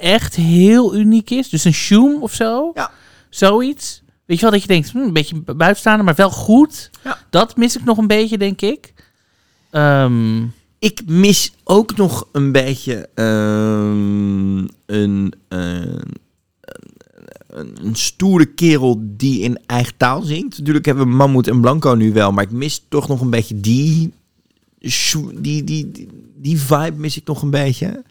echt heel uniek is. Dus een shoom of zo. Ja. Zoiets. Weet je wel, dat je denkt, hm, een beetje buitenstaander, maar wel goed. Ja. Dat mis ik nog een beetje, denk ik. Ehm, Ik mis ook nog een beetje ehm, een, eh, een, stoere kerel die in eigen taal zingt. Natuurlijk hebben we Mammoet en Blanco nu wel, maar ik mis toch nog een beetje die, die, die, die, die vibe mis ik nog een beetje.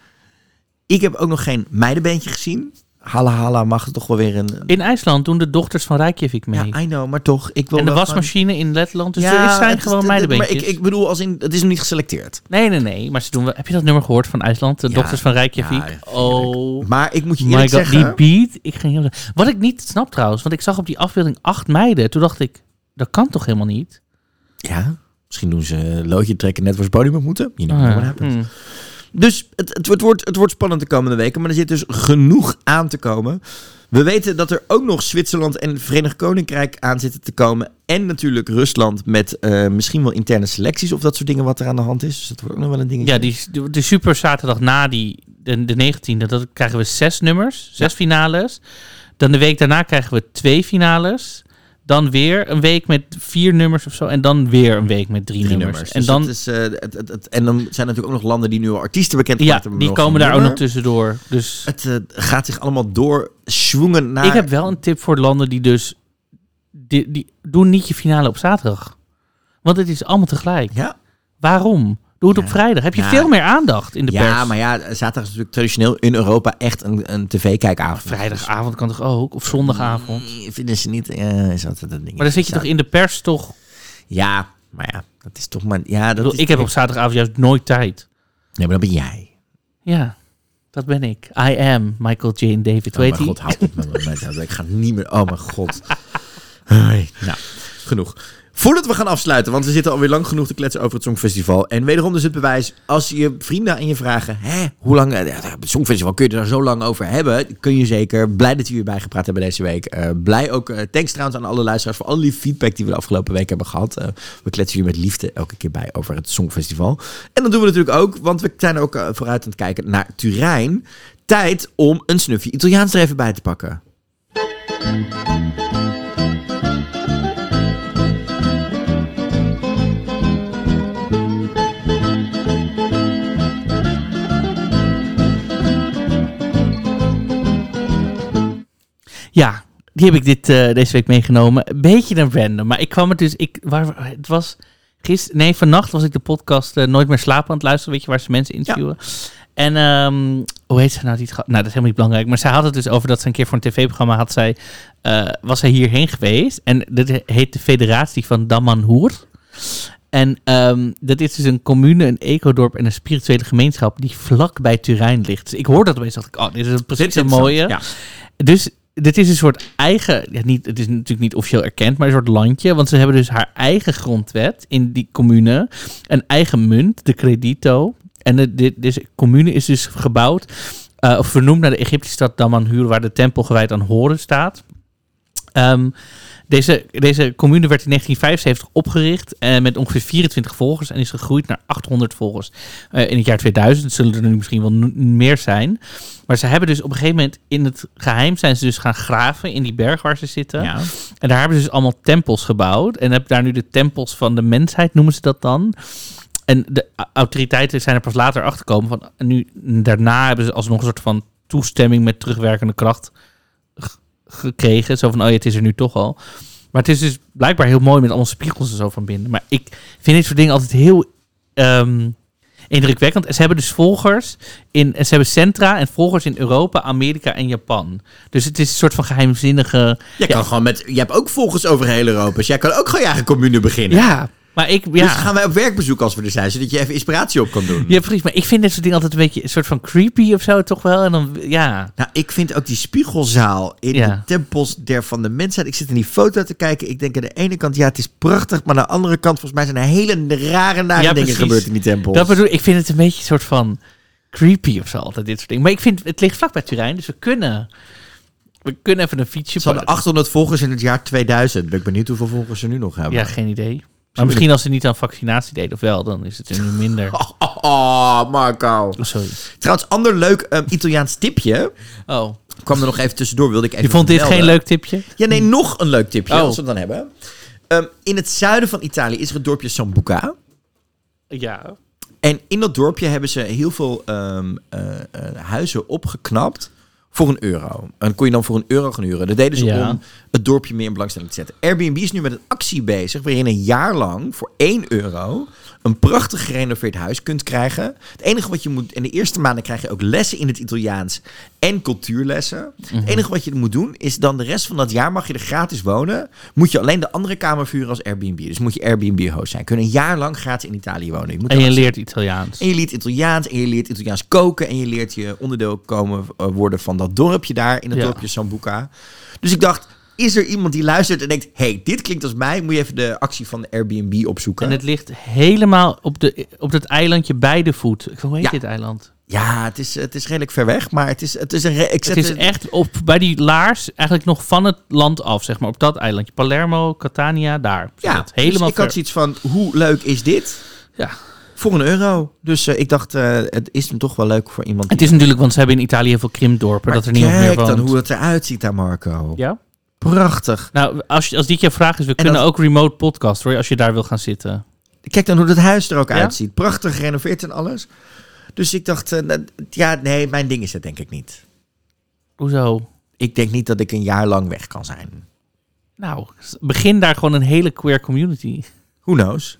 Ik heb ook nog geen meidenbeentje gezien. Hala Hala mag toch wel weer een... in IJsland doen de dochters van Reykjavik mee. ja, I know, maar toch. Ik wil en de wasmachine in Letland. Dus er zijn het- gewoon meidenbeentjes. Maar ik, ik bedoel, als in, het is nog niet geselecteerd. Nee, nee, nee. Maar ze doen wel. Heb je dat nummer gehoord van IJsland? De Ja, dochters van Reykjavik? ja, oh. Maar ik moet je eerlijk god, zeggen... die beat. Ik ging heel... Wat ik niet snap trouwens, want ik zag op die afbeelding acht meiden. Toen dacht ik, dat kan toch helemaal niet? Ja, misschien doen ze loodje trekken net waar ze podium op moeten. You know Ah, what happens. hmm. Dus het, het, het wordt, het wordt spannend de komende weken. Maar er zit dus genoeg aan te komen. We weten dat er ook nog Zwitserland en het Verenigd Koninkrijk aan zitten te komen. En natuurlijk Rusland met eh, misschien wel interne selecties of dat soort dingen wat er aan de hand is. Dus dat wordt ook nog wel een dingetje. Ja, die, de, de super zaterdag na die, de, de 19e, dat krijgen we zes nummers, zes finales. Dan de week daarna krijgen we twee finales. Dan weer een week met vier nummers of zo. En dan weer een week met drie, Drie nummers. nummers. En Dus dan, het is, eh, het, het, het- en dan zijn natuurlijk ook nog landen die nu al artiesten bekend ja, hebben. die komen daar ook nog tussendoor. Dus Het eh, gaat zich allemaal doorschwingen naar... ik heb wel een tip voor landen die dus... Die, die, doe niet je finale op zaterdag. Want het is allemaal tegelijk. Ja, Waarom? Doe het op Ja. vrijdag. Heb je Ja. veel meer aandacht in de ja pers. maar ja, zaterdag is natuurlijk traditioneel in Europa echt een, een tv-kijkavond. Vrijdagavond kan toch ook? Of zondagavond? Nee, vinden ze niet. Ja, is altijd een ding. Maar dan zit je toch in de pers toch... Ja, maar ja, dat is toch maar. Ja, Ik, bedoel, heb op zaterdagavond juist nooit tijd. Nee, maar dat ben jij. Ja, dat ben ik. I am Michael Jane David. Oh Weet mijn god, hou op met me. Ik ga niet meer. Oh mijn god. [LAUGHS] Nou, genoeg. Voordat we gaan afsluiten, want we zitten alweer lang genoeg te kletsen over het Songfestival. En wederom dus het bewijs, als je vrienden aan je vragen, hè, hoe lang, eh, het Songfestival, kun je er zo lang over hebben? Kun je zeker. Blij dat we hierbij gepraat hebben deze week. Eh, blij ook, eh, thanks trouwens aan alle luisteraars voor alle lieve feedback die we de afgelopen week hebben gehad. Eh, we kletsen hier met liefde elke keer bij over het Songfestival. En dat doen we natuurlijk ook, want we zijn ook vooruit aan het kijken naar Turijn. Tijd om een snufje Italiaans er even bij te pakken. Ja, die heb ik dit, eh, deze week meegenomen. Beetje een random, maar ik kwam het dus... Ik, waar, het was gisteren... Nee, vannacht was ik de podcast eh, Nooit meer slapen aan het luisteren. Weet je, waar ze mensen interviewen. En ehm, hoe heet ze nou? Die, nou, dat is helemaal niet belangrijk. Maar zij had het dus over dat ze een keer voor een tv-programma had zij... eh, was zij hierheen geweest. En dat heet de Federatie van Damanhoer. En ehm, dat is dus een commune, een ecodorp en een spirituele gemeenschap die vlak bij Turijn ligt. Dus ik hoor dat opeens, dacht ik, oh, dit is precies een mooie. Ja. Dus dit is een soort eigen, ja, niet, het is natuurlijk niet officieel erkend, maar een soort landje. Want ze hebben dus haar eigen grondwet in die commune. Een eigen munt, de Credito. En de, deze commune is dus gebouwd, eh, of vernoemd naar de Egyptische stad Damanhur, waar de tempel gewijd aan Horus staat. Ehm, deze, deze commune werd in 1975 opgericht eh, met ongeveer 24 volgers en is gegroeid naar 800 volgers. Eh, in het jaar 2000 zullen er nu misschien wel meer zijn. Maar ze hebben dus op een gegeven moment in het geheim zijn ze dus gaan graven in die berg waar ze zitten. Ja. En daar hebben ze dus allemaal tempels gebouwd. En hebben daar nu de tempels van de mensheid, noemen ze dat dan. En de autoriteiten zijn er pas later achter gekomen. Van, en nu, daarna hebben ze alsnog een soort van toestemming met terugwerkende kracht gekregen. Zo van, oh ja, het is er nu toch al. Maar het is dus blijkbaar heel mooi met allemaal spiegels en zo van binnen. Maar ik vind dit soort dingen altijd heel ehm, indrukwekkend. En ze hebben dus volgers in, en ze hebben centra en volgers in Europa, Amerika en Japan. Dus het is een soort van geheimzinnige. Jij kan gewoon met... Je hebt ook volgers over heel Europa. Dus jij kan ook gewoon je eigen commune beginnen. Ja, maar ik. Ja. Dus gaan wij op werkbezoek als we er zijn, zodat je even inspiratie op kan doen. Ja, precies. Maar ik vind dit soort dingen altijd een beetje een soort van creepy of zo, toch wel? En dan, ja. Nou, ik vind ook die spiegelzaal in Ja. de tempels der van de mensheid. Ik zit in die foto te kijken. Ik denk aan de ene kant, ja, het is prachtig. Maar aan de andere kant, volgens mij zijn er hele rare, nare Ja, dingen gebeurd in die tempels. Dat bedoel ik. vind het een beetje een soort van creepy of zo, altijd dit soort dingen. Maar ik vind, het ligt vlak bij Turijn, dus we kunnen... We kunnen even een fietsje... Ze hadden 800 volgers in het jaar 2000. Ben ik benieuwd hoeveel volgers ze nu nog hebben. Ja, geen idee. Maar misschien als ze niet aan vaccinatie deden of wel, dan is het nu minder. [LAUGHS] Oh, oh, oh, Marco. Oh, sorry. Trouwens, ander leuk ehm, Italiaans tipje. Oh, Kwam er nog even tussendoor, wilde ik even je vond dit geen leuk tipje? Ja, nee, nog een leuk tipje, Oh. als we het dan hebben. Ehm, in het zuiden van Italië is er het dorpje Sambuca. Ja. En in dat dorpje hebben ze heel veel ehm, eh, eh, huizen opgeknapt voor een euro. En kon je dan voor een euro gaan huren. Dat deden ze Ja. om het dorpje meer in belangstelling te zetten. Airbnb is nu met een actie bezig waarin een jaar lang voor 1 euro een prachtig gerenoveerd huis kunt krijgen. Het enige wat je moet... In de eerste maanden krijg je ook lessen in het Italiaans en cultuurlessen. Het enige wat je moet doen is dan de rest van dat jaar mag je er gratis wonen. Moet je alleen de andere kamer vuren als Airbnb. Dus moet je Airbnb-host zijn. Kun je een jaar lang gratis in Italië wonen. Je moet En je leert Italiaans. en je leert Italiaans en je leert Italiaans koken en je leert je onderdeel komen eh, worden van dat dorpje daar in het Ja. dorpje Sambuca. Dus ik dacht, is er iemand die luistert en denkt, hey, dit klinkt als mij, moet je even de actie van de Airbnb opzoeken. En het ligt helemaal op, de, op dat eilandje bij de voet. Hoe heet Ja. dit eiland? Ja, het is, het is redelijk ver weg, maar het is, het is een... Ik Het is echt op, bij die laars eigenlijk nog van het land af, zeg maar. Op dat eilandje. Palermo, Catania, daar. Ja, helemaal dus ik had zoiets van, hoe leuk is dit? Ja. Voor een euro. Dus eh, ik dacht, eh, het is hem toch wel leuk voor iemand Het is natuurlijk, want ze hebben in Italië heel veel krimpdorpen. Maar dat er niemand meer kijk woont. dan hoe het eruit ziet daar, Marco. Ja? Prachtig. Nou, als, je- als dit je vraag is, we En kunnen dat- ook remote podcast hoor, als je daar wil gaan zitten. Kijk dan hoe het huis er ook Ja? uitziet. Prachtig gerenoveerd en alles. Dus ik dacht, eh, ja, nee, mijn ding is het denk ik niet. Hoezo? Ik denk niet dat ik een jaar lang weg kan zijn. Nou, begin daar gewoon een hele queer community. Who knows?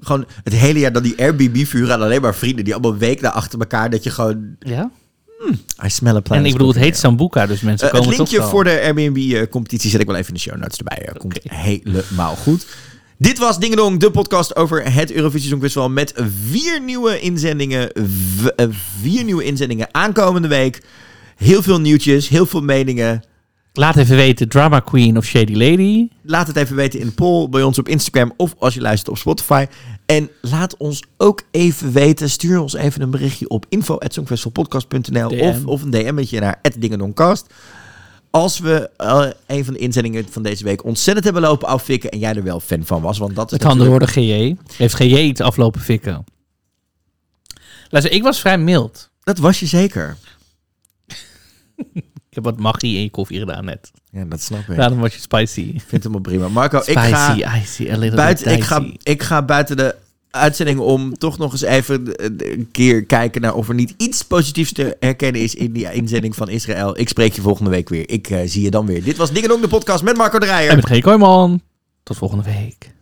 Gewoon het hele jaar dan die Airbnb-vuren aan alleen maar vrienden. Die allemaal week na achter elkaar. Dat je gewoon... Ja? I smell a plan. En ik bedoel, het heet Sambuca, dus mensen Eh, het komen toch linkje wel. voor de Airbnb-competitie zet ik wel even in de show notes erbij. Eh, Komt helemaal goed. Dit was Dingedong, de podcast over het Eurovisie Songfestival met vier nieuwe inzendingen. Eh, vier nieuwe inzendingen aankomende week. Heel veel nieuwtjes, heel veel meningen. Laat even weten, Drama Queen of Shady Lady. Laat het even weten in de poll bij ons op Instagram of als je luistert op Spotify. En laat ons ook even weten, stuur ons even een berichtje op info.songfestivalpodcast.nl of, of een DM'tje naar @dingendongcast. Als we eh, een van de inzendingen van deze week ontzettend hebben lopen afvikken en jij er wel fan van was, want dat is Het kan natuurlijk- de GJ. Heeft GJ iets aflopen fikken? Luister, ik was vrij mild. Dat was je zeker. Ik heb wat magie in je koffie gedaan net. Ja, dat snap ik. Daarom was je spicy. Ik vind het helemaal prima. Marco, ik Spicy, ga, icy, buiten, ik, ga, ik ga buiten de uitzending om toch nog eens even een keer kijken naar of er niet iets positiefs te herkennen is in die inzending van Israël. Ik spreek je volgende week weer. Ik eh, zie je dan weer. Dit was Dingendong, de podcast met Marco de Rijer. En met G. Kooijman. Tot volgende week.